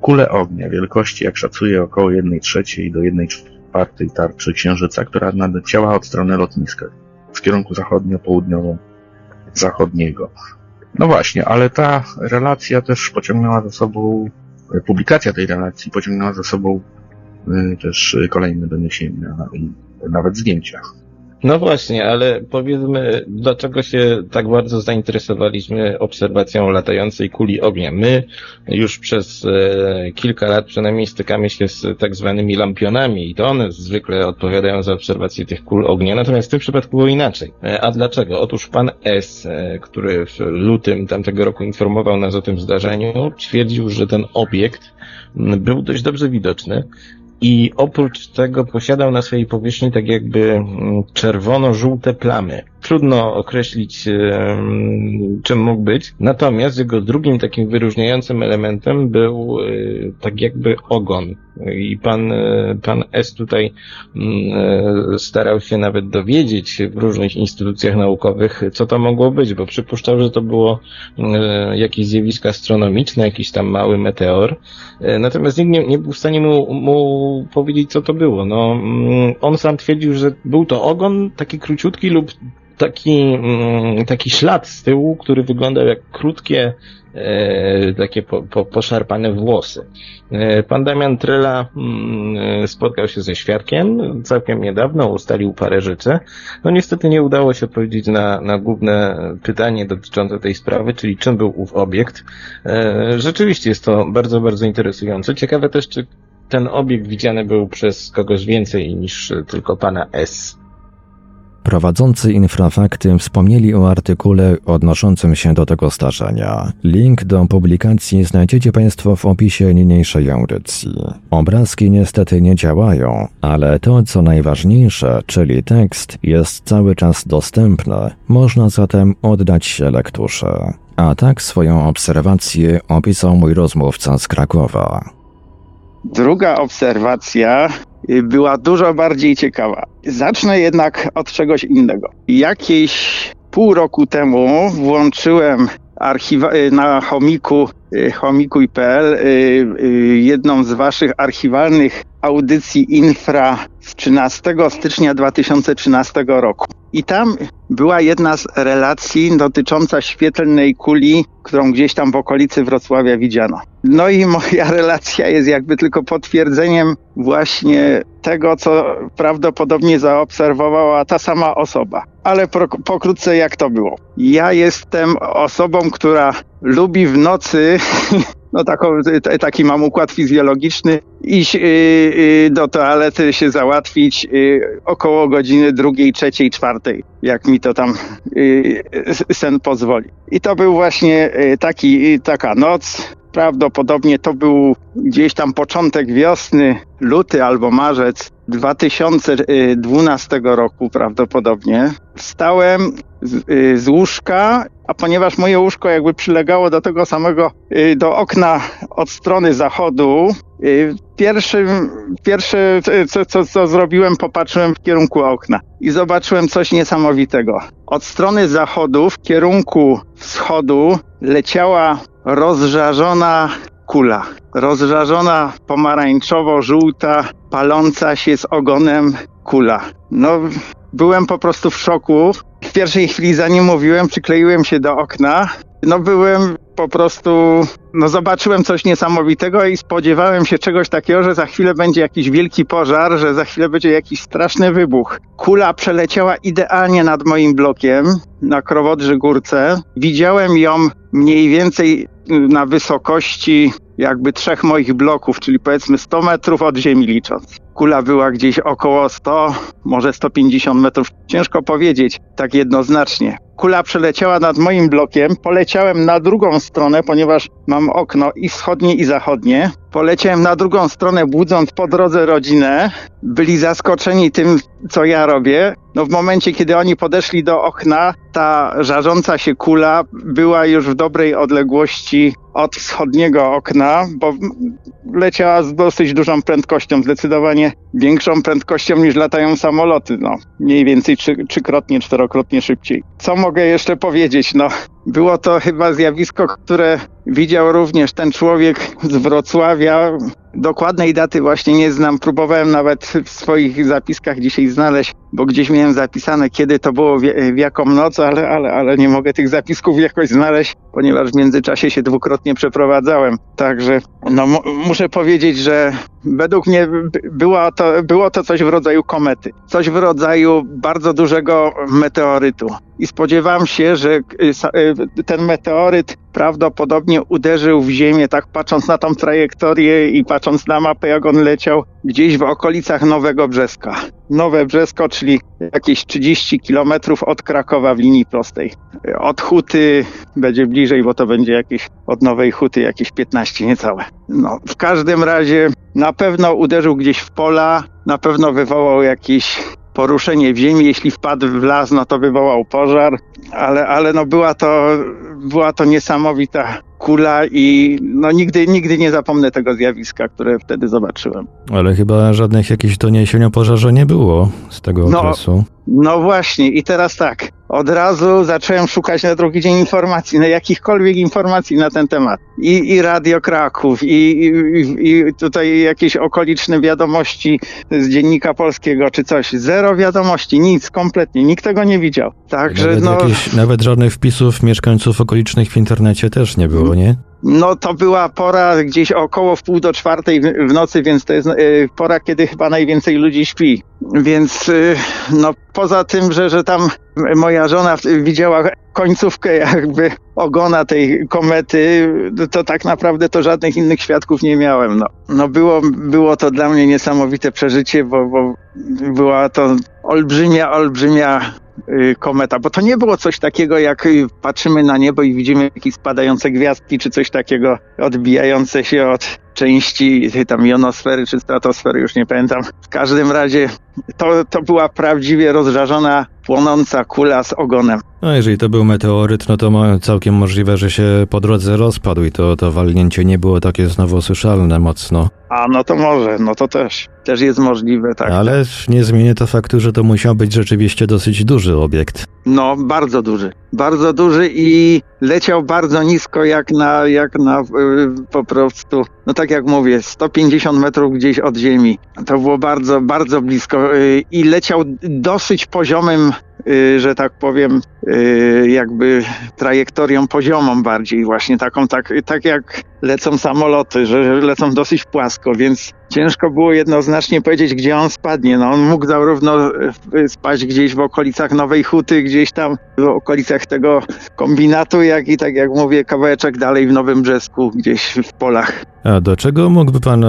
kulę ognia wielkości, jak szacuję, około 1 trzeciej do 1 czwartej tarczy księżyca, która nadleciała od strony lotniska w kierunku zachodnio-południowo-zachodniego. No właśnie, ale ta relacja też pociągnęła za sobą, publikacja tej relacji pociągnęła za sobą y, też kolejne doniesienia i nawet zdjęcia. No właśnie, ale powiedzmy, dlaczego się tak bardzo zainteresowaliśmy obserwacją latającej kuli ognia? My już przez e, kilka lat przynajmniej stykamy się z tak zwanymi lampionami i to one zwykle odpowiadają za obserwację tych kul ognia, natomiast w tym przypadku było inaczej. E, a dlaczego? Otóż pan S., e, który w lutym tamtego roku informował nas o tym zdarzeniu, twierdził, że ten obiekt był dość dobrze widoczny, i oprócz tego posiadał na swojej powierzchni tak jakby mm, czerwono-żółte plamy. Trudno określić, czym mógł być. Natomiast jego drugim takim wyróżniającym elementem był e, tak jakby ogon. I pan, e, pan S tutaj mm, e, starał się nawet dowiedzieć w różnych instytucjach naukowych, co to mogło być, bo przypuszczał, że to było jakieś zjawisko astronomiczne, jakiś tam mały meteor. Natomiast nikt nie, nie był w stanie mu, mu powiedzieć, co to było. No, mm, on sam twierdził, że był to ogon, taki króciutki lub taki, mm, taki ślad z tyłu, który wyglądał jak krótkie, e, takie po, po, poszarpane włosy. E, pan Damian Trela mm, spotkał się ze świadkiem całkiem niedawno, ustalił parę rzeczy. No niestety nie udało się odpowiedzieć na, na główne pytanie dotyczące tej sprawy, czyli czym był ów obiekt. E, rzeczywiście jest to bardzo, bardzo interesujące. Ciekawe też, czy ten obiekt widziany był przez kogoś więcej niż tylko pana S. Prowadzący infrafakty wspomnieli o artykule odnoszącym się do tego zdarzenia. Link do publikacji znajdziecie Państwo w opisie niniejszej audycji. Obrazki niestety nie działają, ale to co najważniejsze, czyli tekst, jest cały czas dostępny. Można zatem oddać się lekturze. A tak swoją obserwację opisał mój rozmówca z Krakowa. Druga obserwacja była dużo bardziej ciekawa. Zacznę jednak od czegoś innego. Jakieś pół roku temu włączyłem archiwa- y, na chomiku y, chomikuj.pl jedną z waszych archiwalnych audycji Infra z 13 stycznia 2013 roku. I tam była jedna z relacji dotycząca świetlnej kuli, którą gdzieś tam w okolicy Wrocławia widziano. No i moja relacja jest jakby tylko potwierdzeniem właśnie tego, co prawdopodobnie zaobserwowała ta sama osoba. Ale pokrótce jak to było. Ja jestem osobą, która lubi w nocy no taką, taki mam układ fizjologiczny, iść yy, yy, do toalety się załatwić yy, około godziny drugiej, trzeciej, czwartej, jak mi to tam sen pozwoli. I to był właśnie taki, taka noc, prawdopodobnie to był gdzieś tam początek wiosny, luty albo marzec 2012 roku prawdopodobnie. Wstałem z, y, z, łóżka, a ponieważ moje łóżko jakby przylegało do tego samego, y, do okna od strony zachodu, y, pierwszym, pierwsze co, co, co zrobiłem, popatrzyłem w kierunku okna i zobaczyłem coś niesamowitego. Od strony zachodu w kierunku wschodu leciała rozżarzona kula. Rozżarzona pomarańczowo-żółta, paląca się z ogonem kula. No, byłem po prostu w szoku. W pierwszej chwili, zanim mówiłem, przykleiłem się do okna. No, byłem po prostu, no, zobaczyłem coś niesamowitego i spodziewałem się czegoś takiego, że za chwilę będzie jakiś wielki pożar, że za chwilę będzie jakiś straszny wybuch. Kula przeleciała idealnie nad moim blokiem na Krowodrzy Górce. Widziałem ją mniej więcej na wysokości jakby trzech moich bloków, czyli powiedzmy 100 metrów od ziemi licząc. Kula była gdzieś około 100, może 150 metrów. Ciężko powiedzieć tak jednoznacznie. Kula przeleciała nad moim blokiem, poleciałem na drugą stronę, ponieważ mam okno i wschodnie i zachodnie. Poleciałem na drugą stronę, budząc po drodze rodzinę. Byli zaskoczeni tym, co ja robię. No w momencie, kiedy oni podeszli do okna, ta żarząca się kula była już w dobrej odległości od wschodniego okna, bo leciała z dosyć dużą prędkością, zdecydowanie większą prędkością niż latają samoloty, no mniej więcej trzy, trzykrotnie, czterokrotnie szybciej. Co mogę jeszcze powiedzieć? No było to chyba zjawisko, które widział również ten człowiek z Wrocławia. Dokładnej daty właśnie nie znam. Próbowałem nawet w swoich zapiskach dzisiaj znaleźć, bo gdzieś miałem zapisane, kiedy to było, w jaką noc, ale, ale, ale nie mogę tych zapisków jakoś znaleźć, ponieważ w międzyczasie się dwukrotnie przeprowadzałem. Także no, muszę powiedzieć, że według mnie było to, było to coś w rodzaju komety, coś w rodzaju bardzo dużego meteorytu. I spodziewam się, że y, y, ten meteoryt prawdopodobnie uderzył w Ziemię, tak patrząc na tą trajektorię i patrząc na mapę, jak on leciał gdzieś w okolicach Nowego Brzeska. Nowe Brzesko, czyli jakieś 30 kilometrów od Krakowa w linii prostej. Od Huty będzie bliżej, bo to będzie jakieś od Nowej Huty jakieś 15 niecałe. No, w każdym razie na pewno uderzył gdzieś w pola, na pewno wywołał jakiś poruszenie w ziemi, jeśli wpadł w las, no to wywołał pożar, ale, ale no była to, była to niesamowita kula i no nigdy, nigdy nie zapomnę tego zjawiska, które wtedy zobaczyłem. Ale chyba żadnych jakichś doniesień o pożarze nie było z tego no, okresu. No właśnie i teraz tak, od razu zacząłem szukać na drugi dzień informacji, na jakichkolwiek informacji na ten temat. I, i Radio Kraków, i, i, i tutaj jakieś okoliczne wiadomości z Dziennika Polskiego czy coś. Zero wiadomości, nic, kompletnie, nikt tego nie widział. Także nawet, no... Jakieś, nawet żadnych wpisów mieszkańców okolicznych w internecie też nie było, nie? No to była pora gdzieś około w pół do czwartej w nocy, więc to jest y, pora, kiedy chyba najwięcej ludzi śpi. Więc y, no poza tym, że, że tam moja żona widziała końcówkę jakby ogona tej komety, to tak naprawdę to żadnych innych świadków nie miałem. No, no było, było to dla mnie niesamowite przeżycie, bo, bo była to olbrzymia, olbrzymia kometa, bo to nie było coś takiego, jak y, patrzymy na niebo i widzimy jakieś spadające gwiazdki, czy coś takiego odbijające się od części tam jonosfery czy stratosfery, już nie pamiętam. W każdym razie to, to była prawdziwie rozżarzona, płonąca kula z ogonem. No jeżeli to był meteoryt, no to całkiem możliwe, że się po drodze rozpadł i to, to walnięcie nie było takie znowu słyszalne mocno. A no to może, no to też, też jest możliwe, tak. Ale nie zmieni to faktu, że to musiał być rzeczywiście dosyć duży obiekt. No, bardzo duży. Bardzo duży i leciał bardzo nisko, jak na, jak na po prostu, no tak jak mówię, 150 metrów gdzieś od ziemi. To było bardzo, bardzo blisko y, i leciał dosyć poziomym że tak powiem, y, jakby trajektorią poziomą bardziej, właśnie taką, tak, tak jak lecą samoloty, że lecą dosyć płasko, więc ciężko było jednoznacznie powiedzieć, gdzie on spadnie. No, on mógł zarówno y, spaść gdzieś w okolicach Nowej Huty, gdzieś tam w okolicach tego kombinatu, jak i tak jak mówię, kawałeczek dalej w Nowym Brzesku, gdzieś w polach. A do czego mógłby pan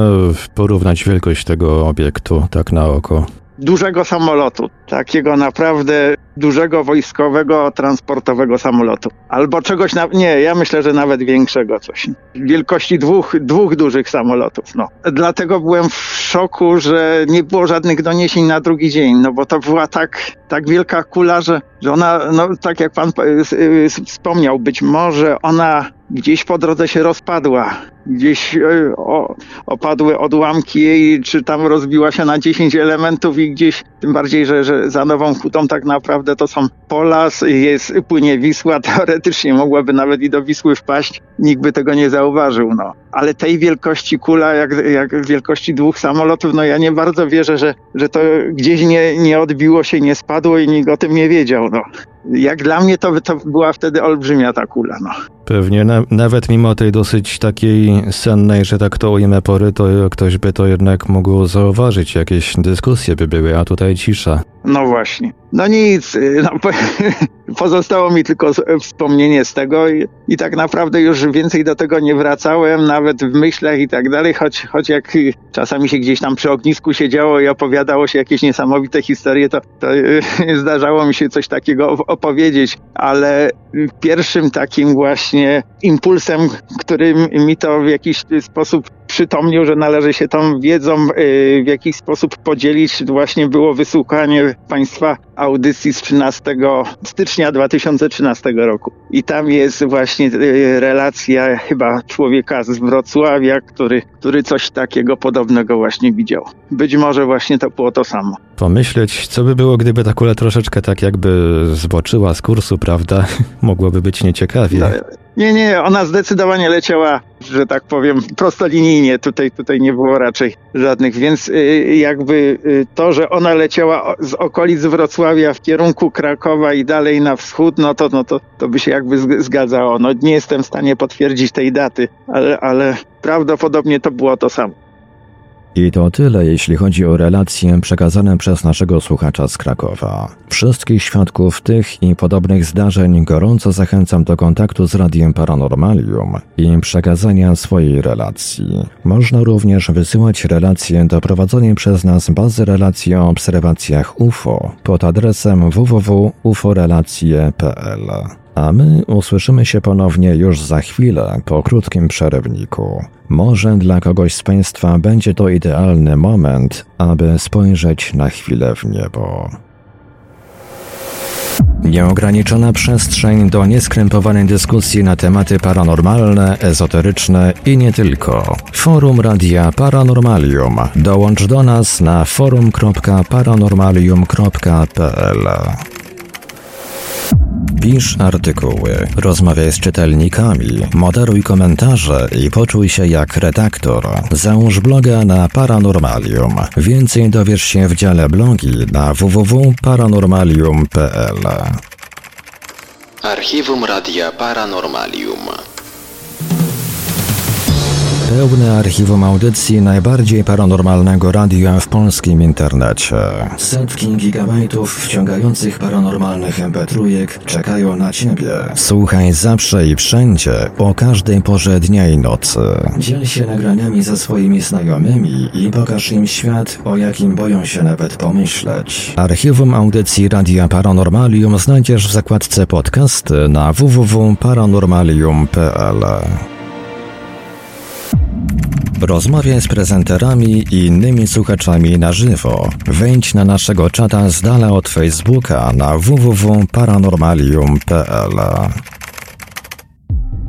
porównać wielkość tego obiektu, tak na oko? Dużego samolotu, takiego naprawdę dużego wojskowego, transportowego samolotu. Albo czegoś, na, nie, ja myślę, że nawet większego coś. Wielkości dwóch, dwóch dużych samolotów, no. Dlatego byłem w szoku, że nie było żadnych doniesień na drugi dzień, no bo to była tak, tak wielka kula, że, że ona, no tak jak pan y, y, wspomniał, być może ona gdzieś po drodze się rozpadła, gdzieś o, opadły odłamki jej, czy tam rozbiła się na 10 elementów i gdzieś, tym bardziej, że, że za Nową Hutą tak naprawdę to są pola, jest, płynie Wisła, teoretycznie mogłaby nawet i do Wisły wpaść, nikt by tego nie zauważył, no. Ale tej wielkości kula, jak, jak wielkości dwóch samolotów, no ja nie bardzo wierzę, że, że to gdzieś nie, nie odbiło się, nie spadło i nikt o tym nie wiedział, no jak dla mnie to, to była wtedy olbrzymia ta kula. No. Pewnie na, nawet mimo tej dosyć takiej sennej, że tak to ujmę pory, to ktoś by to jednak mógł zauważyć, jakieś dyskusje by były, a tutaj cisza. No właśnie. No nic, no, pozostało mi tylko wspomnienie z tego i, i, tak naprawdę już więcej do tego nie wracałem, nawet w myślach i tak dalej, choć, choć jak czasami się gdzieś tam przy ognisku siedziało i opowiadało się jakieś niesamowite historie, to, to zdarzało mi się coś takiego opowiedzieć, ale pierwszym takim właśnie impulsem, który mi to w jakiś sposób przytomnił, że należy się tą wiedzą y, w jakiś sposób podzielić, właśnie było wysłuchanie Państwa audycji z 13 stycznia 2013 roku. I tam jest właśnie y, relacja chyba człowieka z Wrocławia, który, który coś takiego podobnego właśnie widział. Być może właśnie to było to samo. Pomyśleć, co by było, gdyby ta kula troszeczkę tak jakby zboczyła z kursu, prawda? Mogłoby być nieciekawie. No, nie, nie, ona zdecydowanie leciała, że tak powiem, prostolinijnie. Tutaj, tutaj nie było raczej żadnych, więc y, jakby y, to, że ona leciała z okolic Wrocławia w kierunku Krakowa i dalej na wschód, no to, no to, to by się jakby zgadzało. No nie jestem w stanie potwierdzić tej daty, ale, ale prawdopodobnie to było to samo. I to tyle, jeśli chodzi o relacje przekazane przez naszego słuchacza z Krakowa. Wszystkich świadków tych i podobnych zdarzeń gorąco zachęcam do kontaktu z Radiem Paranormalium i przekazania swojej relacji. Można również wysyłać relacje do prowadzonej przez nas bazy relacji o obserwacjach UFO pod adresem www.uforelacje.pl a my usłyszymy się ponownie już za chwilę po krótkim przerywniku. Może dla kogoś z Państwa będzie to idealny moment, aby spojrzeć na chwilę w niebo. Nieograniczona przestrzeń do nieskrępowanej dyskusji na tematy paranormalne, ezoteryczne i nie tylko. Forum Radia Paranormalium. Dołącz do nas na forum.paranormalium.pl. Pisz artykuły, rozmawiaj z czytelnikami, moderuj komentarze i poczuj się jak redaktor. Załóż bloga na Paranormalium. Więcej dowiesz się w dziale blogi na www.paranormalium.pl. Archiwum Radia Paranormalium. Pełne archiwum audycji najbardziej paranormalnego radia w polskim internecie. Setki gigabajtów wciągających paranormalnych mp czekają na Ciebie. Słuchaj zawsze i wszędzie, o każdej porze dnia i nocy. Dziel się nagraniami ze swoimi znajomymi i pokaż im świat, o jakim boją się nawet pomyśleć. Archiwum audycji Radia Paranormalium znajdziesz w zakładce podcasty na www.paranormalium.pl. Rozmawiaj z prezenterami i innymi słuchaczami na żywo. Wejdź na naszego czata z dala od Facebooka na www.paranormalium.pl.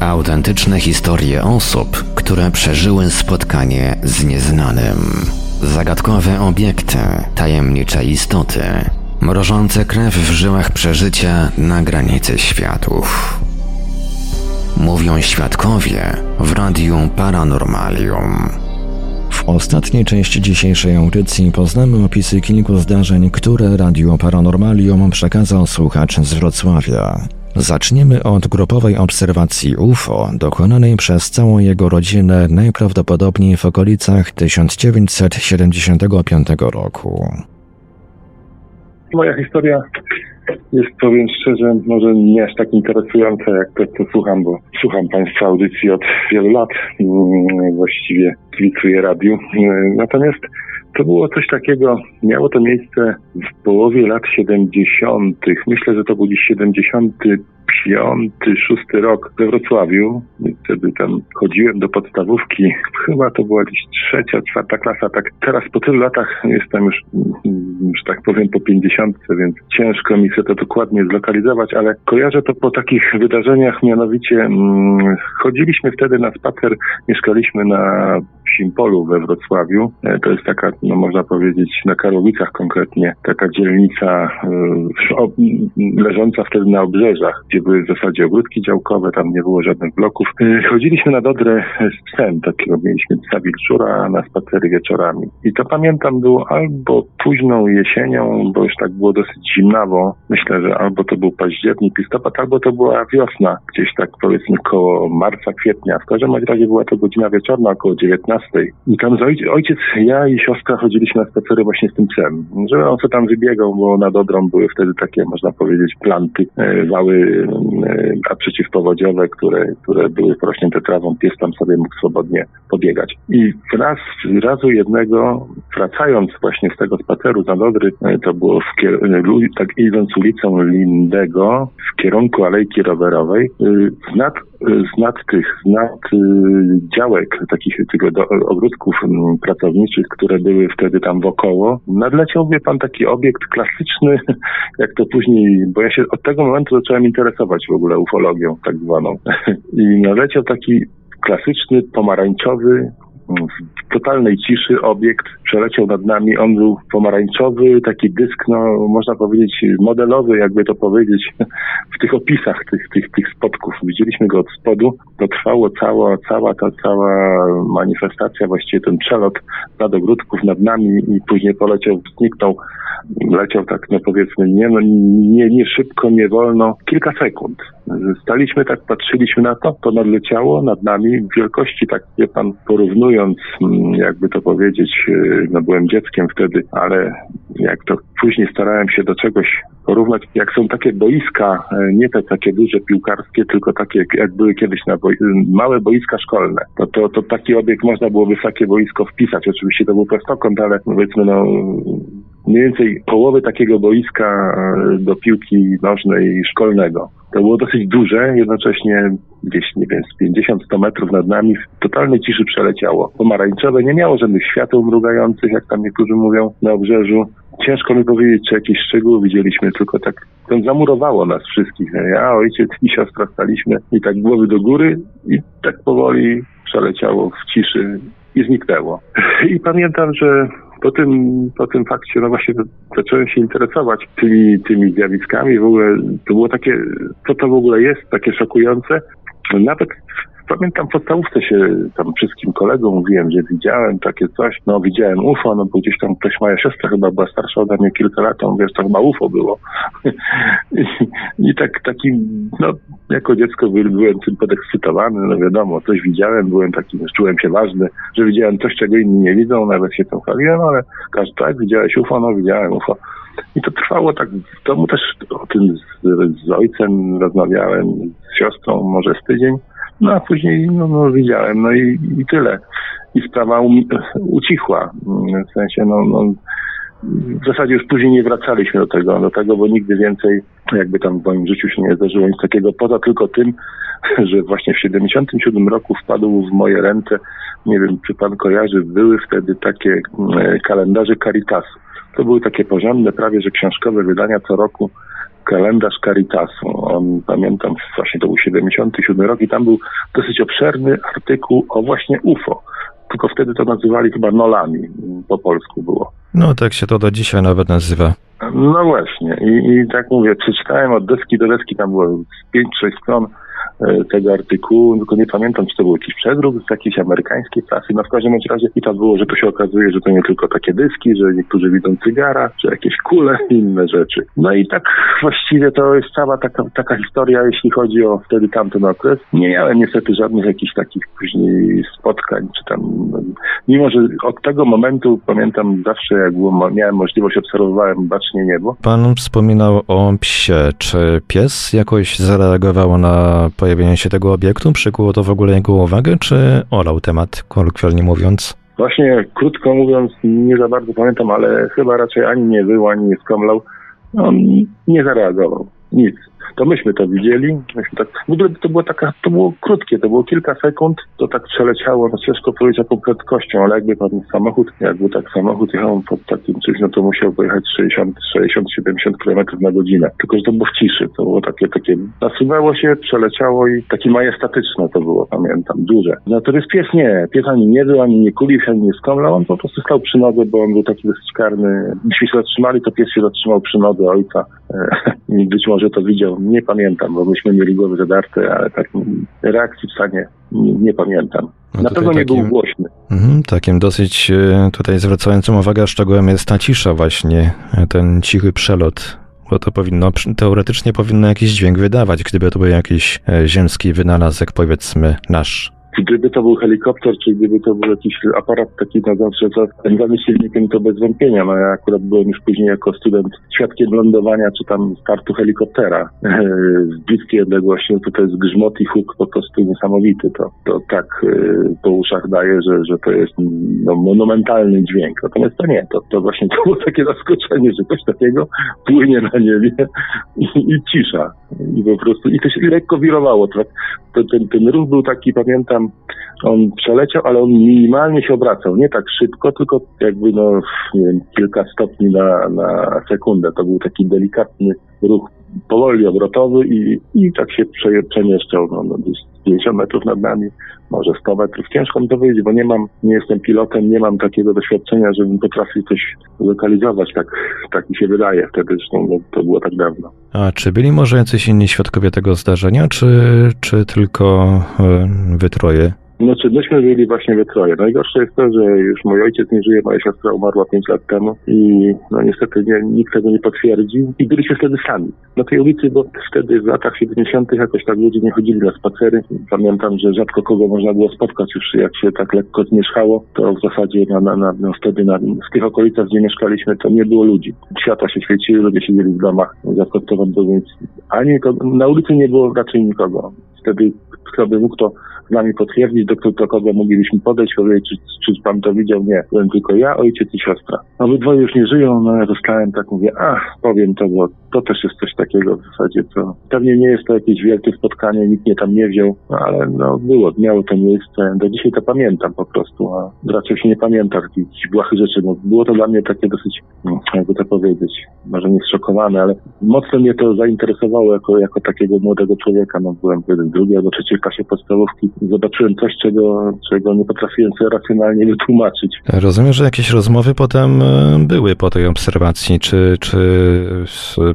Autentyczne historie osób, które przeżyły spotkanie z nieznanym. Zagadkowe obiekty, tajemnicze istoty, mrożące krew w żyłach przeżycia na granicy światów. Mówią świadkowie w Radiu Paranormalium. W ostatniej części dzisiejszej audycji poznamy opisy kilku zdarzeń, które Radio Paranormalium przekazał słuchacz z Wrocławia. Zaczniemy od grupowej obserwacji UFO, dokonanej przez całą jego rodzinę najprawdopodobniej w okolicach 1975 roku. Moja historia jest, powiem szczerze, może nie aż tak interesująca, jak to, co słucham, bo słucham Państwa audycji od wielu lat, mm, właściwie kibicuję radiu. Natomiast to było coś takiego, miało to miejsce w połowie lat 70. Myślę, że to był gdzieś 75, szósty rok we Wrocławiu. Wtedy tam chodziłem do podstawówki. Chyba to była gdzieś trzecia, czwarta klasa. Tak teraz po tylu latach jestem już, że tak powiem, po pięćdziesiątce, więc ciężko mi się to dokładnie zlokalizować, ale kojarzę to po takich wydarzeniach, mianowicie mm, chodziliśmy wtedy na spacer, mieszkaliśmy na Simpolu we Wrocławiu. E, to jest taka, no można powiedzieć, na Karowicach konkretnie, taka dzielnica y, leżąca wtedy na obrzeżach, gdzie były w zasadzie ogródki działkowe, tam nie było żadnych bloków. Y, chodziliśmy na Dodrę z psem, takiego mieliśmy psa wilczura na spacery wieczorami. I to pamiętam było albo późną jesienią, bo już tak było dosyć zimnawo. Myślę, że albo to był październik, listopad, albo to była wiosna, gdzieś tak powiedzmy koło marca, kwietnia. W każdym razie była to godzina wieczorna, około 19. I tam ojciec, ojciec, ja i siostra chodziliśmy na spacery właśnie z tym psem. Żeby on co tam wybiegał, bo na Dobrą były wtedy takie, można powiedzieć, planty, e, wały e, a przeciwpowodziowe, które, które były porośnięte trawą. Pies tam sobie mógł swobodnie pobiegać. I raz, razu jednego, wracając właśnie z tego spaceru za Dodry, e, to było w tak idąc ulicą Lindego w kierunku Alejki Rowerowej, z nad, z nad tych, z nad działek takich tego ogródków pracowniczych, które były wtedy tam wokoło, nadleciał, wie pan, taki obiekt klasyczny, jak to później, bo ja się od tego momentu zacząłem interesować w ogóle ufologią tak zwaną. I nadleciał taki klasyczny, pomarańczowy, w totalnej ciszy obiekt przeleciał nad nami. On był pomarańczowy, taki dysk, no można powiedzieć modelowy, jakby to powiedzieć, w tych opisach tych, tych, tych spotków. Widzieliśmy go od spodu. To trwało cała, cała ta cała manifestacja, właściwie ten przelot nad ogródków nad nami i później poleciał, zniknął. Leciał tak, no powiedzmy, nie, no, nie, nie szybko, nie wolno, kilka sekund. Staliśmy tak, patrzyliśmy na to, to nadleciało nad nami w wielkości, tak wie pan, porównując, mm, jakby to powiedzieć, y, no byłem dzieckiem wtedy, ale jak to później starałem się do czegoś porównać, jak są takie boiska, y, nie te takie duże piłkarskie, tylko takie jak były kiedyś na boi małe boiska szkolne, to, to, to taki obiekt można było wysokie boisko wpisać. Oczywiście to był prostokąt, ale powiedzmy no mniej więcej połowy takiego boiska y, do piłki nożnej szkolnego. To było dosyć duże, jednocześnie gdzieś, nie wiem, z 50-100 metrów nad nami w totalnej ciszy przeleciało. Pomarańczowe nie miało żadnych świateł mrugających, jak tam niektórzy mówią, na obrzeżu. Ciężko mi powiedzieć, czy jakieś szczegóły widzieliśmy, tylko tak to zamurowało nas wszystkich. Ja, ojciec i siostra staliśmy i tak głowy do góry i tak powoli przeleciało w ciszy i zniknęło. I pamiętam, że po tym, po tym fakcie, no właśnie zacząłem się interesować tymi, tymi zjawiskami. W ogóle to było takie, co to w ogóle jest, takie szokujące. Nawet pamiętam w podstawówce się tam wszystkim kolegom mówiłem, że widziałem takie coś, no widziałem UFO, no bo gdzieś tam ktoś, moja siostra chyba była starsza ode mnie kilka lat, on wiesz, to chyba UFO było. I, I, tak taki, no jako dziecko byłem tym podekscytowany, no wiadomo, coś widziałem, byłem taki, czułem się ważny, że widziałem coś, czego inni nie widzą, nawet się tym chwaliłem, ale każdy, tak, widziałeś UFO, no widziałem UFO. I to trwało tak w domu też o tym z, z ojcem rozmawiałem, z siostrą może z tydzień. No a później no, no widziałem, no i, i tyle. i sprawa um, ucichła. W sensie, no, no, w zasadzie już później nie wracaliśmy do tego, do tego, bo nigdy więcej jakby tam w moim życiu się nie zdarzyło nic takiego, poza tylko tym, że właśnie w 77 roku wpadł w moje ręce, nie wiem czy pan kojarzy, były wtedy takie mm, kalendarze Caritasu. To były takie porządne, prawie że książkowe wydania co roku kalendarz Caritasu. On, pamiętam, właśnie to był 77 rok i tam był dosyć obszerny artykuł o właśnie UFO. Tylko wtedy to nazywali chyba nolami, po polsku było. No tak się to do dzisiaj nawet nazywa. No właśnie i, i tak mówię, przeczytałem od deski do deski, tam było 5-6 stron tego artykułu, tylko nie pamiętam, czy to był jakiś przedruk z jakiejś amerykańskiej prasy. No w każdym razie i tak było, że to się okazuje, że to nie tylko takie dyski, że niektórzy widzą cygara, czy jakieś kule inne rzeczy. No i tak właściwie to jest cała taka, taka historia, jeśli chodzi o wtedy tamten okres. Nie miałem niestety żadnych jakichś takich później spotkań, czy tam, mimo że od tego momentu pamiętam zawsze, jak miałem możliwość, obserwowałem bacznie niebo. Pan wspominał o psie. Czy pies jakoś zareagował na pojawienie się tego obiektu? Przykuło to w ogóle jego uwagę, czy olał temat, kolokwialnie mówiąc? Właśnie, krótko mówiąc, nie za bardzo pamiętam, ale chyba raczej ani nie wył, ani nie skomlał. On nie zareagował. Nic to myśmy to widzieli. Myśmy tak, w ogóle to było taka, to było krótkie, to było kilka sekund, to tak przeleciało, no ciężko powiedzieć jaką prędkością, ale jakby pan samochód, jakby tak samochód jechał pod takim czymś, no to musiał pojechać 60, 60, 70 km na godzinę. Tylko, że to było w ciszy, to było takie, takie, nasunęło się, przeleciało i takie majestatyczne to było, pamiętam, duże. Natomiast pies nie, pies ani nie był, ani nie kulił się, ani nie skomlał, on po prostu stał przy nodze, bo on był taki dosyć karny. Myśmy się zatrzymali, to pies się zatrzymał przy nodze ojca i być może to widział nie pamiętam, bo myśmy mieli głowy zadarte, ale tak reakcji w stanie nie, nie pamiętam. No Na pewno nie takim, był głośny. Mhm, takim dosyć e, tutaj zwracającym uwagę szczegółem jest ta cisza właśnie, e, ten cichy przelot bo to powinno, teoretycznie powinno jakiś dźwięk wydawać, gdyby to był jakiś e, ziemski wynalazek, powiedzmy, nasz. Gdyby to był helikopter, czy gdyby to był jakiś aparat taki na zawsze zapędzany silnikiem, to bez wątpienia. No ja akurat byłem już później jako student świadkiem lądowania, czy tam startu helikoptera z bliskiej odległości. No to, to jest grzmot i huk po prostu niesamowity. To, to tak y, po uszach daje, że, że to jest no, monumentalny dźwięk. Natomiast to nie, to, to właśnie to było takie zaskoczenie, że coś takiego płynie na niebie i, i cisza. I po prostu, i to się lekko wirowało. To, to, ten, ten ruch był taki, pamiętam, on przeleciał, ale on minimalnie się obracał. Nie tak szybko, tylko jakby no, nie wiem, kilka stopni na, na sekundę. To był taki delikatny ruch powoli obrotowy i, i tak się prze, przemieszczał no, no, 50 metrów nad nami, może 100 metrów. Ciężko mi to powiedzieć, bo nie mam, nie jestem pilotem, nie mam takiego doświadczenia, żebym potrafił coś lokalizować, tak, tak mi się wydaje wtedy, zresztą no, to było tak dawno. A czy byli może jacyś inni świadkowie tego zdarzenia, czy, czy tylko y, wytroje? Znaczy, myśmy byli właśnie we troje. Najgorsze jest to, że już mój ojciec nie żyje, moja siostra umarła 5 lat temu i no niestety nie, nikt tego nie potwierdził i byliśmy wtedy sami. Na tej ulicy, bo wtedy w latach 70. jakoś tak ludzie nie chodzili na spacery. Pamiętam, że rzadko kogo można było spotkać już jak się tak lekko zmierzchało, to w zasadzie na, na, na, no wtedy na, w tych okolicach, gdzie mieszkaliśmy, to nie było ludzi. Światła się świeciły, ludzie siedzieli w domach, zaskotowani, więc ani to, na ulicy nie było raczej nikogo. Wtedy kto by mógł to z nami potwierdzić, do, do kogo moglibyśmy podejść, powiedzieć, czy, czy pan to widział? Nie, byłem tylko ja, ojciec i siostra. Obydwoje już nie żyją, no ja zostałem tak, mówię, ach, powiem to, bo to też jest coś takiego w zasadzie, co pewnie nie jest to jakieś wielkie spotkanie, nikt mnie tam nie wziął, no, ale no było, miało to miejsce. Do dzisiaj to pamiętam po prostu, a raczej się nie pamięta takich błahych rzeczy. No, było to dla mnie takie dosyć, no, jakby to powiedzieć, może nie zszokowane, ale mocno mnie to zainteresowało jako, jako takiego młodego człowieka. No, byłem w drugiej albo trzeciej klasie podstawówki zobaczyłem coś, czego, czego nie potrafiłem sobie racjonalnie wytłumaczyć. Rozumiem, że jakieś rozmowy potem e, były po tej obserwacji. Czy, czy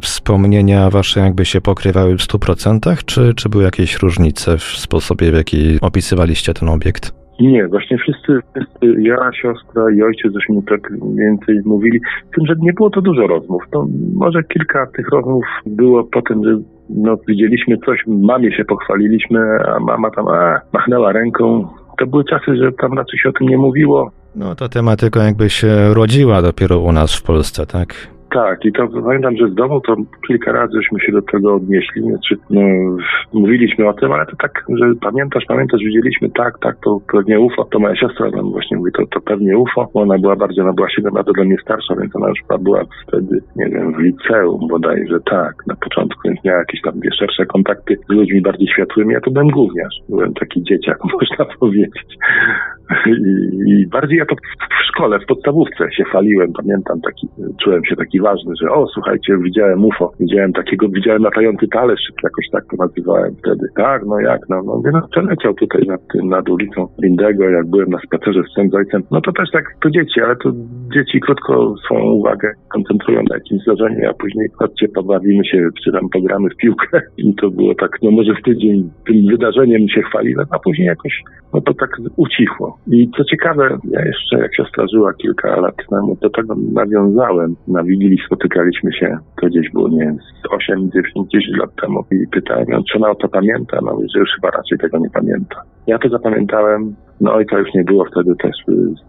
wspomnienia wasze jakby się pokrywały w 100%, czy, czy były jakieś różnice w sposobie, w jaki opisywaliście ten obiekt? Nie, właśnie wszyscy, wszyscy, ja, siostra i ojciec, żeśmy tak więcej mówili, z tym, że nie było to dużo rozmów. To może kilka tych rozmów było po tym, że no, widzieliśmy coś, mamie się pochwaliliśmy, a mama tam a, machnęła ręką. To były czasy, że tam raczej się o tym nie mówiło. No to tematyka jakby się rodziła dopiero u nas w Polsce, tak? Tak, i to pamiętam, że z domu to kilka razy żeśmy się do tego odnieśli, znaczy, no, mówiliśmy o tym, ale to tak, że pamiętasz, pamiętasz, widzieliśmy, tak, tak, to pewnie UFO, to moja siostra nam właśnie mówi, to, to pewnie UFO, bo ona była bardziej, ona była 7 lat ode mnie starsza, więc ona już była wtedy, nie wiem, w liceum bodajże, tak, na początku, więc miała jakieś tam wie, szersze kontakty z ludźmi bardziej światłymi, ja to byłem gówniarz, byłem taki dzieciak, można powiedzieć. I, bardziej ja to w szkole, w podstawówce się faliłem, pamiętam, taki, czułem się taki ważny, że o, słuchajcie, widziałem UFO, widziałem takiego, widziałem latający talerz, jakoś tak to nazywałem wtedy. Tak, no jak, no, no, no przeleciał tutaj nad, nad ulicą Lindego, jak byłem na spacerze z swoim ojcem, no to też tak, to dzieci, ale to dzieci krótko swoją uwagę koncentrują na jakimś zdarzeniu, a później chodźcie, pobawimy się, czy tam pogramy w piłkę i to było tak, no może w tydzień tym wydarzeniem się chwaliłem, a później jakoś, no to tak ucichło. I co ciekawe, ja jeszcze jak siostra żyła kilka lat temu, do tego nawiązałem. Na Wigilii spotykaliśmy się, to gdzieś było, nie wiem, 8, 9, 10 lat temu i pytałem ją, czy ona o to pamięta. No że już chyba raczej tego nie pamięta. Ja to zapamiętałem, no ojca już nie było wtedy też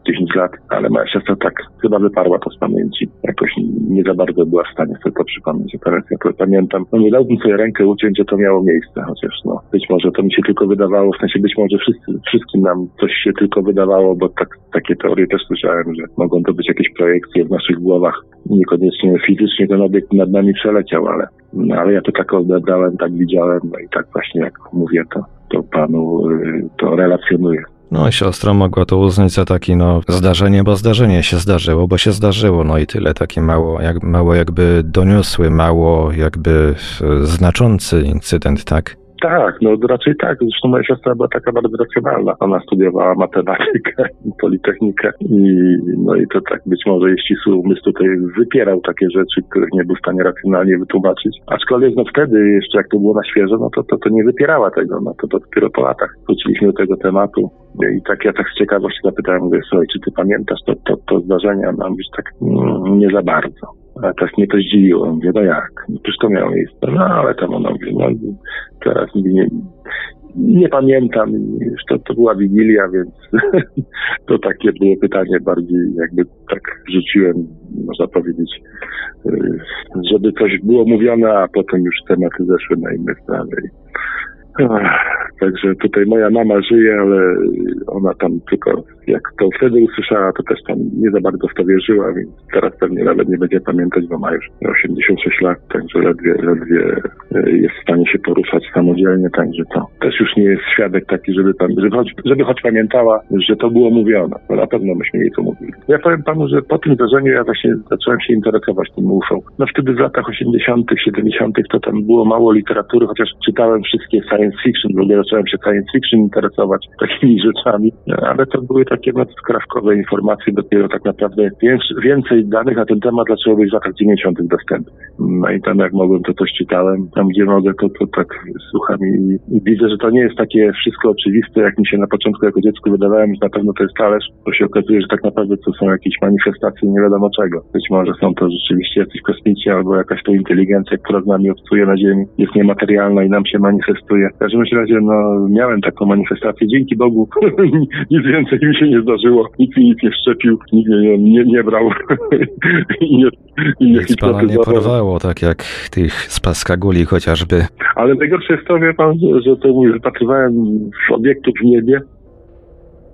10 lat, ale moja siostra tak chyba wyparła to z pamięci. Jakoś nie za bardzo była w stanie sobie to przypomnieć. Teraz ja pamiętam. No nie dałbym sobie rękę uciąć, że to miało miejsce, chociaż no być może to mi się tylko wydawało, w sensie być może wszyscy, wszystkim nam coś się tylko wydawało, bo tak, takie teorie też słyszałem, że mogą to być jakieś projekcje w naszych głowach. Niekoniecznie fizycznie ten obiekt nad nami przeleciał, ale, no, ale ja to tak odebrałem, tak widziałem, no i tak właśnie jak mówię, to, to panu y, to relacjonuję. No, siostra mogła to uznać za taki, no, zdarzenie, bo zdarzenie się zdarzyło, bo się zdarzyło, no i tyle, taki mało, jak, mało jakby doniosły, mało jakby znaczący incydent, tak? Tak, no raczej tak. Zresztą moja siostra była taka bardzo racjonalna. Ona studiowała matematykę politechnikę i no i to tak być może jej ścisły umysł tutaj wypierał takie rzeczy, których nie był w stanie racjonalnie wytłumaczyć. Aczkolwiek no wtedy jeszcze jak to było na świeżo, no to, to, to nie wypierała tego, no to, to dopiero po latach wróciliśmy do tego tematu. I tak ja tak z ciekawości zapytałem, mówię, słuchaj, czy ty pamiętasz to, to, to zdarzenie? A mówisz tak, mm, nie za bardzo. Tak mnie to zdziwiło. Mówię, no jak? No przecież to miało miejsce. No ale tam ona mówi, no teraz nie, nie pamiętam, to, to była Wigilia, więc to takie było pytanie bardziej jakby tak rzuciłem, można powiedzieć, y, żeby coś było mówione, a potem już tematy zeszły na inne sprawy. Także tutaj moja mama żyje, ale ona tam tylko jak to wtedy usłyszała, to też tam nie za bardzo w to wierzyła, więc teraz pewnie nawet nie będzie pamiętać, bo ma już 86 lat, także ledwie, ledwie e, jest w stanie się poruszać samodzielnie, także to też już nie jest świadek taki, żeby, tam, żeby, choć, żeby choć pamiętała, że to było mówione, bo na pewno myśmy jej to mówili. Ja powiem panu, że po tym zdarzeniu ja właśnie zacząłem się interesować tym UFO. No wtedy w latach 80., 70. to tam było mało literatury, chociaż czytałem wszystkie science fiction, w ogóle zacząłem się science fiction interesować takimi rzeczami, ale to były takie no, skrawkowe informacje, dopiero tak naprawdę więcej danych na ten temat zaczęło być w latach 90. dostępnych. No i tam jak mogłem, to coś czytałem, tam gdzie mogę, to, to tak słucham i, i widzę, że to nie jest takie wszystko oczywiste, jak mi się na początku jako dziecko wydawałem, że na pewno to jest talerz, to się okazuje, że tak naprawdę to są jakieś manifestacje nie wiadomo czego. Być może są to rzeczywiście jacyś kosmici albo jakaś to inteligencja, która z nami obcuje na Ziemi, jest niematerialna i nam się manifestuje. W każdym razie, no, miałem taką manifestację. Dzięki Bogu nic więcej mi się nie zdarzyło. Nikt mi nic nie szczepił, nikt mnie nie, nie brał. I nie, i nie nic pana nie porwało, tak jak tych z Paskaguli chociażby. Ale najgorsze jest to, wie pan, że to mój wypatrywałem obiektów w niebie,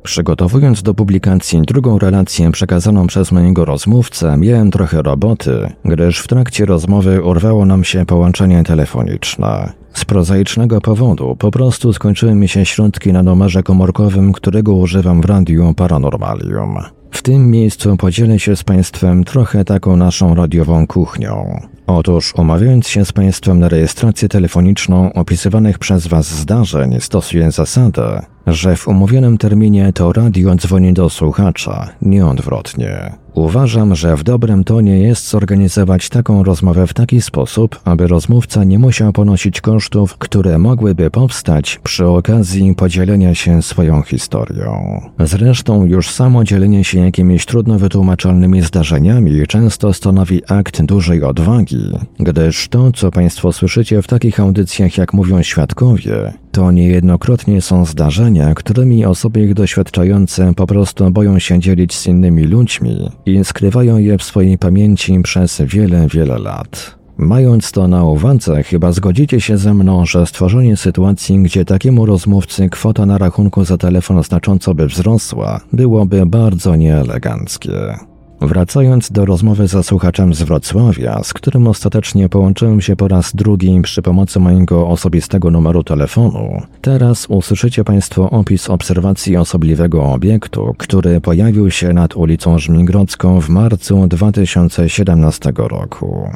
Przygotowując do publikacji drugą relację przekazaną przez mojego rozmówcę, miałem trochę roboty, gdyż w trakcie rozmowy urwało nam się połączenie telefoniczne. Z prozaicznego powodu po prostu skończyły mi się środki na numerze komórkowym, którego używam w radiu Paranormalium. W tym miejscu podzielę się z Państwem trochę taką naszą radiową kuchnią. Otóż umawiając się z Państwem na rejestrację telefoniczną opisywanych przez Was zdarzeń, stosuję zasadę, że w umówionym terminie to radio dzwoni do słuchacza, nie odwrotnie. Uważam, że w dobrym tonie jest zorganizować taką rozmowę w taki sposób, aby rozmówca nie musiał ponosić kosztów, które mogłyby powstać przy okazji podzielenia się swoją historią. Zresztą już samo dzielenie się jakimiś trudno wytłumaczalnymi zdarzeniami często stanowi akt dużej odwagi, gdyż to, co Państwo słyszycie w takich audycjach, jak mówią świadkowie, To niejednokrotnie są zdarzenia, którymi osoby ich doświadczające po prostu boją się dzielić z innymi ludźmi i skrywają je w swojej pamięci przez wiele, wiele lat. Mając to na uwadze, chyba zgodzicie się ze mną, że stworzenie sytuacji, gdzie takiemu rozmówcy kwota na rachunku za telefon znacząco by wzrosła, byłoby bardzo nieeleganckie. Wracając do rozmowy ze słuchaczem z Wrocławia, z którym ostatecznie połączyłem się po raz drugi przy pomocy mojego osobistego numeru telefonu, teraz usłyszycie Państwo opis obserwacji osobliwego obiektu, który pojawił się nad ulicą Żmigrodzką w marcu 2017 roku.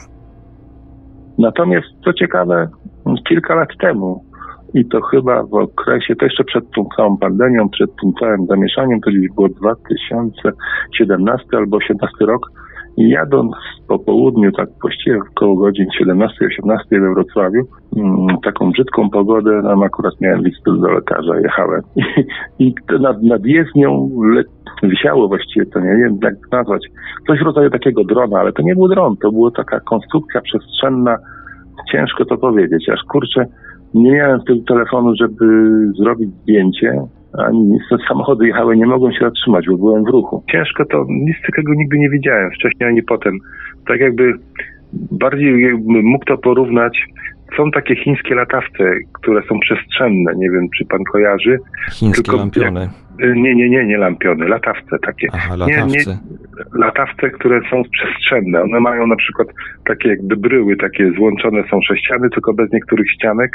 Natomiast co ciekawe, kilka lat temu, i to chyba w okresie, to jeszcze przed tą całą pandemią, przed tym całym zamieszaniem, to gdzieś było 2017 albo 2018 rok, jadąc po południu, tak właściwie około godzin 17-18 we Wrocławiu, mm, taką brzydką pogodę, tam akurat miałem list do lekarza, jechałem. I, i nad, nad jezdnią le, wisiało właściwie, to nie wiem jak nazwać, coś w rodzaju takiego drona, ale to nie był dron, to była taka konstrukcja przestrzenna, ciężko to powiedzieć, aż kurczę, nie miałem wtedy telefonu, żeby zrobić zdjęcie, ani nic. Samochody jechały, nie mogłem się zatrzymać, bo byłem w ruchu. Ciężko to, nic takiego nigdy nie widziałem, wcześniej ani potem. Tak jakby bardziej mógł to porównać. Są takie chińskie latawce, które są przestrzenne, nie wiem, czy pan kojarzy. Chińskie Tylko, lampiony. Nie, nie, nie, nie lampiony, latawce takie. Aha, latawce. Nie, nie, latawce, które są przestrzenne. One mają na przykład takie jakby bryły, takie złączone są sześciany, tylko bez niektórych ścianek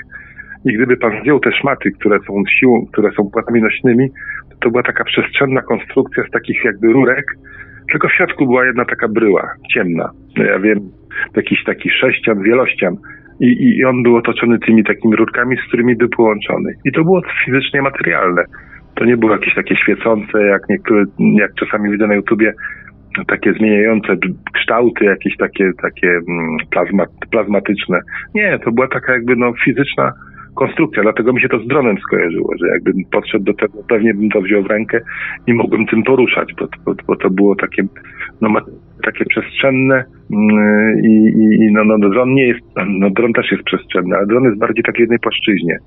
i gdyby pan zdjął te szmaty, które są siłą, które są płatami nośnymi, to, to była taka przestrzenna konstrukcja z takich jakby rurek, tylko w środku była jedna taka bryła, ciemna. No ja wiem, jakiś taki sześcian, wielościan. I, I on był otoczony tymi takimi rurkami, z którymi był połączony. I to było fizycznie materialne. To nie było jakieś takie świecące, jak niektóre, jak czasami widzę na YouTubie, takie zmieniające kształty, jakieś takie, takie mm, plazma, plazmatyczne. Nie, to była taka jakby no fizyczna konstrukcja, dlatego mi się to z dronem skojarzyło, że jakbym podszedł do tego, pewnie bym to wziął w rękę i mógłbym tym poruszać, bo, bo, bo to było takie, no, takie przestrzenne mm, i, i no, no, no, dron nie jest, no dron też jest przestrzenny, ale dron jest bardziej taki jednej płaszczyźnie.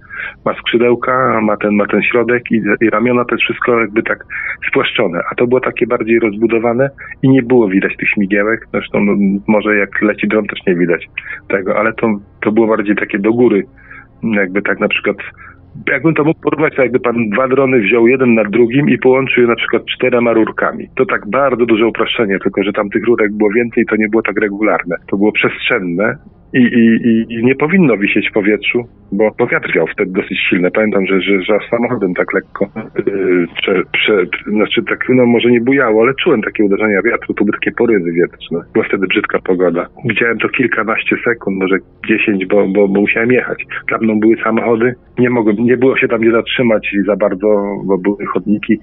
Ma skrzydełka, ma ten, ma ten środek i, i ramiona to jest wszystko jakby tak spłaszczone, a to było takie bardziej rozbudowane i nie było widać tych śmigiełek, zresztą no, może jak leci dron też nie widać tego, ale to, to było bardziej takie do góry jakby tak na przykład jakbym to mógł porównać, to jakby pan dwa drony wziął jeden nad drugim i połączył je na przykład czterema rurkami. To tak bardzo duże uproszczenie, tylko że tam tych rurek było więcej, to nie było tak regularne. To było przestrzenne i, i, i nie powinno wisieć w powietrzu, bo, bo wiatr wiał wtedy dosyć silny. Pamiętam, że, że, że samochodem tak lekko, yy, prze, prze, znaczy tak, no może nie bujało, ale czułem takie uderzenia wiatru, tu były takie porywy wietrzne. Była wtedy brzydka pogoda. Widziałem to kilkanaście sekund, może dziesięć, bo, bo, bo musiałem jechać. Za mną były samochody, nie mogłem, nie było się tam gdzie zatrzymać za bardzo, bo były chodniki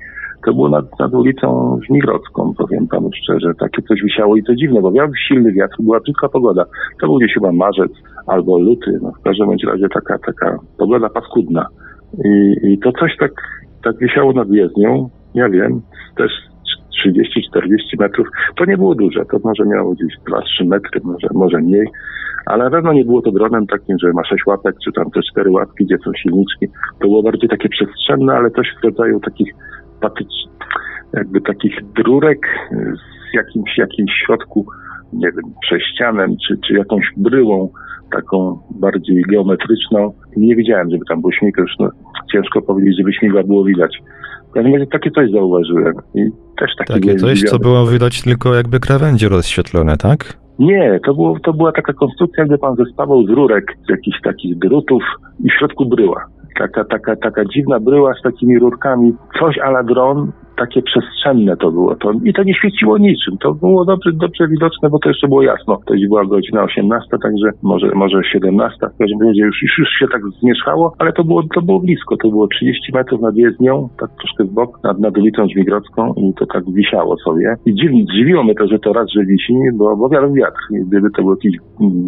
to było nad, nad ulicą Żmigrodzką, powiem panu szczerze. Takie coś wisiało i to dziwne, bo miał silny wiatr, była brzydka pogoda. To był gdzieś chyba marzec albo luty, no w każdym razie taka, taka pogoda paskudna. I, i to coś tak, tak wisiało nad jezdnią, ja wiem, też 30-40 metrów. To nie było duże, to może miało gdzieś 2-3 metry, może, może mniej, ale na pewno nie było to dronem takim, że ma 6 łapek, czy tam te 4 łapki, gdzie są silniczki. To było bardziej takie przestrzenne, ale coś w rodzaju takich patycz, jakby takich drurek z jakimś, jakimś środku, nie wiem, prześcianem, czy, czy jakąś bryłą taką bardziej geometryczną. Nie wiedziałem, żeby tam był śmig, już no, ciężko powiedzieć, żeby śmigła było widać. W każdym razie takie coś zauważyłem i też takie... Takie coś, co było widać tylko jakby krawędzie rozświetlone, tak? Nie, to, było, to była taka konstrukcja, gdy pan zestawał z rurek, z jakichś takich drutów i w środku bryła. Taka, taka, taka dziwna bryła z takimi rurkami, coś ala dron, takie przestrzenne to było. To, I to nie świeciło niczym. To było dobrze, dobrze widoczne, bo to jeszcze było jasno. To była godzina 18, także może, może 17. W każdym razie już, już, już się tak zmierzchało, ale to było, to było blisko. To było 30 metrów nad jezdnią, tak troszkę z bok, nad, nad ulicą Żmigrodzką i to tak wisiało sobie. I dziw, dziwiło mnie to, że to raz, że wisi, bo, bo wiatr wiatr. Gdyby to był jakiś,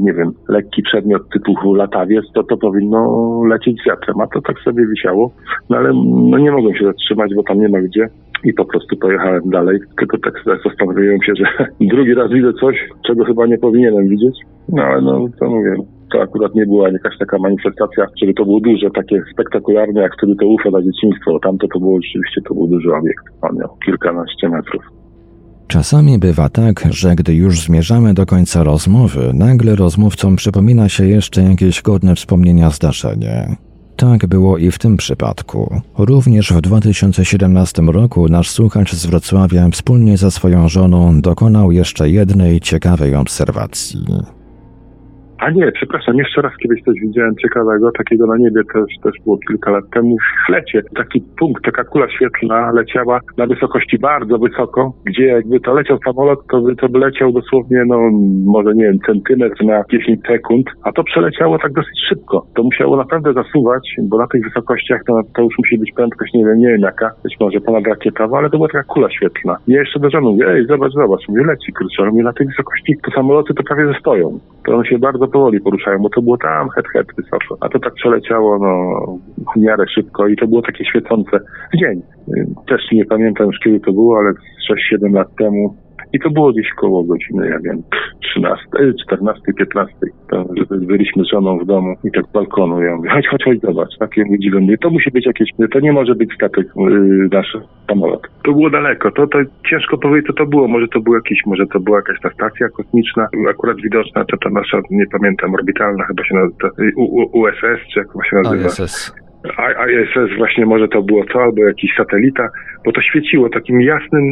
nie wiem, lekki przedmiot typu latawiec, to to powinno lecieć z wiatrem, a to tak sobie wisiało. No ale no nie mogłem się zatrzymać, bo tam nie ma gdzie i po prostu pojechałem dalej. Tylko tak zastanowiłem się, że drugi raz widzę coś, czego chyba nie powinienem widzieć. No ale no, to mówię, to akurat nie była jakaś taka manifestacja, żeby to było duże, takie spektakularne, jak wtedy to UFO na dzieciństwo. Tamto to było rzeczywiście, to był duży obiekt. On miał kilkanaście metrów. Czasami bywa tak, że gdy już zmierzamy do końca rozmowy, nagle rozmówcom przypomina się jeszcze jakieś godne wspomnienia zdarzenie. Tak było i w tym przypadku. Również w 2017 roku nasz słuchacz z Wrocławia wspólnie ze swoją żoną dokonał jeszcze jednej ciekawej obserwacji. A nie, przepraszam, jeszcze raz kiedyś coś widziałem ciekawego, takiego na niebie też, też było kilka lat temu w lecie. Taki punkt, taka kula świetlna leciała na wysokości bardzo wysoko, gdzie jakby to leciał samolot, to by, to by leciał dosłownie, no może nie wiem, centymetr na 10 sekund, a to przeleciało tak dosyć szybko. To musiało naprawdę zasuwać, bo na tych wysokościach to, to już musi być prędkość, nie wiem, nie wiem jaka, być może ponad rakietowa, ale to była taka kula świetlna. Ja jeszcze do żony mówię, ej, zobacz, zobacz, mówię, leci, kurczę, mówię, na tej wysokości to samoloty to prawie że stoją. To one się bardzo powoli poruszają, bo to było tam het, het wysoko. A to tak przeleciało no, w miarę szybko i to było takie świecące w dzień. Też nie pamiętam już kiedy to było, ale 6-7 lat temu i to było gdzieś koło godziny, ja wiem, 13, 14, 15. To, byliśmy z żoną w domu i tak z balkonu. Ja mówię, chodź, chodź, chodź, zobacz. Takie mówię, dziwne. To musi być jakieś, to nie może być statek yy, nasz samolot. To było daleko. To, to ciężko powiedzieć, co to było. Może to był jakiś, może to była jakaś ta stacja kosmiczna, akurat widoczna, to ta nasza, nie pamiętam, orbitalna chyba się nazywa, USS, czy jak się nazywa. ISS. ISS właśnie może to było to, albo jakiś satelita, bo to świeciło takim jasnym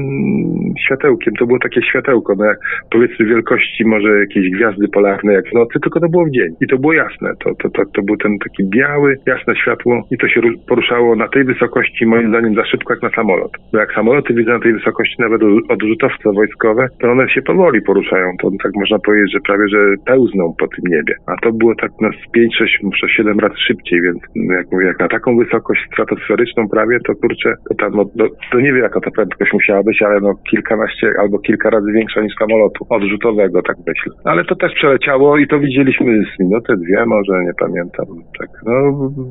światełkiem. To było takie światełko, no jak powiedzmy wielkości może jakiejś gwiazdy polarnej jak w nocy, tylko to było w dzień. I to było jasne. To, to, to, to był ten taki biały, jasne światło i to się poruszało na tej wysokości moim zdaniem za szybko jak na samolot. Bo jak samoloty widzę na tej wysokości nawet odrzutowce wojskowe, to one się powoli poruszają. To tak można powiedzieć, że prawie, że pełzną po tym niebie. A to było tak na 5, 6, może 7 razy szybciej, więc jak mówię, jak na taką wysokość stratosferyczną prawie, to kurczę, to tam, no, no, to nie wiem jaka ta prędkość musiała być, ale no kilkanaście albo kilka razy większa niż samolotu odrzutowego, tak myślę. Ale to też przeleciało i to widzieliśmy z minutę, dwie może, nie pamiętam. Tak, no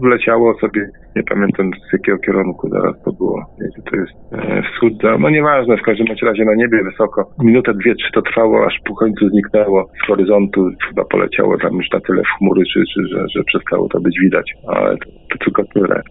wleciało sobie, nie pamiętam z jakiego kierunku zaraz to było. Wiecie, to jest e, wschód, no nieważne, w każdym razie na niebie wysoko. Minutę, dwie, trzy to trwało, aż po końcu zniknęło z horyzontu, chyba poleciało tam już na tyle w chmury, czy, czy że, że przestało to być widać, ale to, to tylko tyle.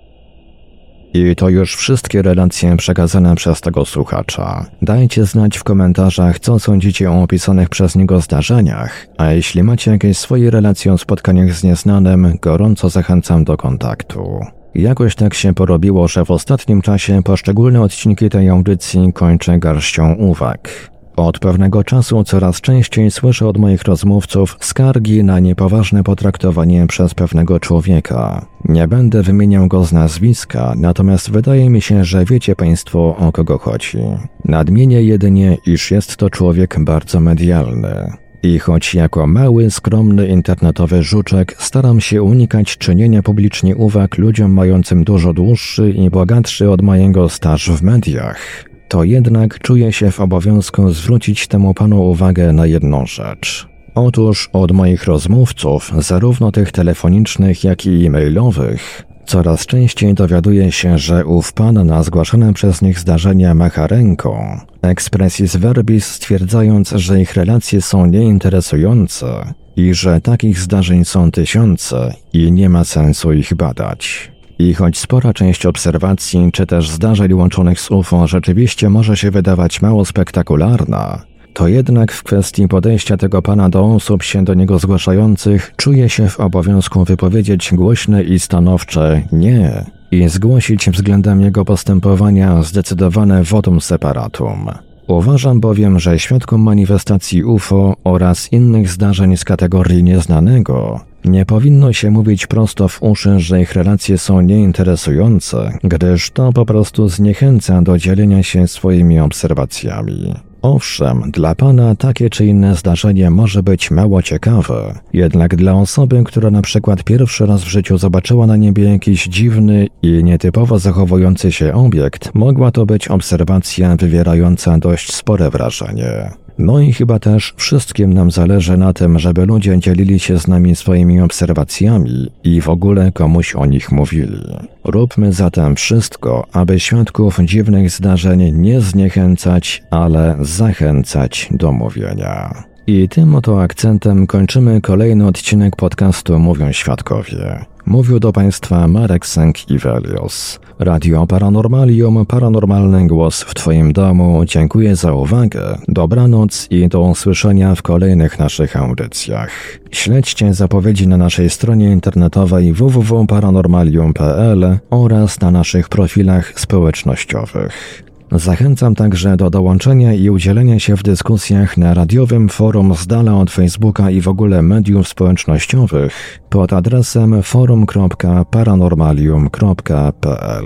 I to już wszystkie relacje przekazane przez tego słuchacza. Dajcie znać w komentarzach, co sądzicie o opisanych przez niego zdarzeniach, a jeśli macie jakieś swoje relacje o spotkaniach z nieznanym, gorąco zachęcam do kontaktu. Jakoś tak się porobiło, że w ostatnim czasie poszczególne odcinki tej audycji kończę garścią uwag. Od pewnego czasu coraz częściej słyszę od moich rozmówców skargi na niepoważne potraktowanie przez pewnego człowieka. Nie będę wymieniał go z nazwiska, natomiast wydaje mi się, że wiecie Państwo o kogo chodzi. Nadmienię jedynie, iż jest to człowiek bardzo medialny. I choć jako mały, skromny internetowy żuczek staram się unikać czynienia publicznie uwag ludziom mającym dużo dłuższy i bogatszy od mojego staż w mediach, to jednak czuję się w obowiązku zwrócić temu panu uwagę na jedną rzecz. Otóż od moich rozmówców, zarówno tych telefonicznych, jak i e-mailowych, coraz częściej dowiaduję się, że ów pan na zgłaszane przez nich zdarzenia macha ręką, expressis verbis stwierdzając, że ich relacje są nieinteresujące i że takich zdarzeń są tysiące i nie ma sensu ich badać. I choć spora część obserwacji czy też zdarzeń łączonych z UFO rzeczywiście może się wydawać mało spektakularna, to jednak w kwestii podejścia tego pana do osób się do niego zgłaszających czuje się w obowiązku wypowiedzieć głośne i stanowcze nie i zgłosić względem jego postępowania zdecydowane votum separatum. Uważam bowiem, że świadkom manifestacji UFO oraz innych zdarzeń z kategorii nieznanego nie powinno się mówić prosto w uszy, że ich relacje są nieinteresujące, gdyż to po prostu zniechęca do dzielenia się swoimi obserwacjami. Owszem, dla pana takie czy inne zdarzenie może być mało ciekawe, jednak dla osoby, która na przykład pierwszy raz w życiu zobaczyła na niebie jakiś dziwny i nietypowo zachowujący się obiekt, mogła to być obserwacja wywierająca dość spore wrażenie. No i chyba też wszystkim nam zależy na tym, żeby ludzie dzielili się z nami swoimi obserwacjami i w ogóle komuś o nich mówili. Róbmy zatem wszystko, aby świadków dziwnych zdarzeń nie zniechęcać, ale zachęcać do mówienia. I tym oto akcentem kończymy kolejny odcinek podcastu Mówią Świadkowie. Mówił do Państwa Marek Sęk-Iwelios. Radio Paranormalium, paranormalny głos w Twoim domu. Dziękuję za uwagę. Dobranoc i do usłyszenia w kolejnych naszych audycjach. Śledźcie zapowiedzi na naszej stronie internetowej www.paranormalium.pl oraz na naszych profilach społecznościowych. Zachęcam także do dołączenia i udzielenia się w dyskusjach na radiowym forum z dala od Facebooka i w ogóle mediów społecznościowych pod adresem forum.paranormalium.pl.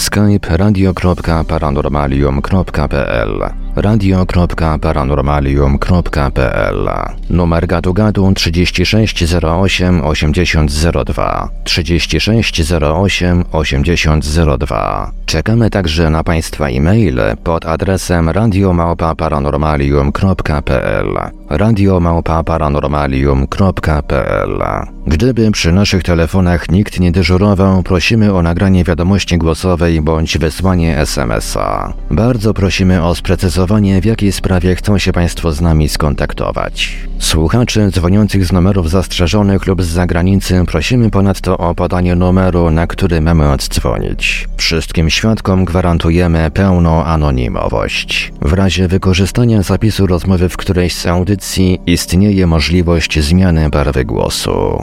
skype radio.paranormalium.pl radio.paranormalium.pl Numer gadu gadu 3608 8002 3608 8002 Czekamy także na Państwa e-maile pod adresem radiomałpa-paranormalium.pl radiomałpa-paranormalium.pl Gdyby przy naszych telefonach nikt nie dyżurował, prosimy o nagranie wiadomości głosowej bądź wysłanie SMS-a. Bardzo prosimy o sprecyzowanie, w jakiej sprawie chcą się Państwo z nami skontaktować. Słuchaczy dzwoniących z numerów zastrzeżonych lub z zagranicy prosimy ponadto o podanie numeru, na który mamy oddzwonić. Wszystkim świadkom gwarantujemy pełną anonimowość. W razie wykorzystania zapisu rozmowy w którejś z audycji istnieje możliwość zmiany barwy głosu.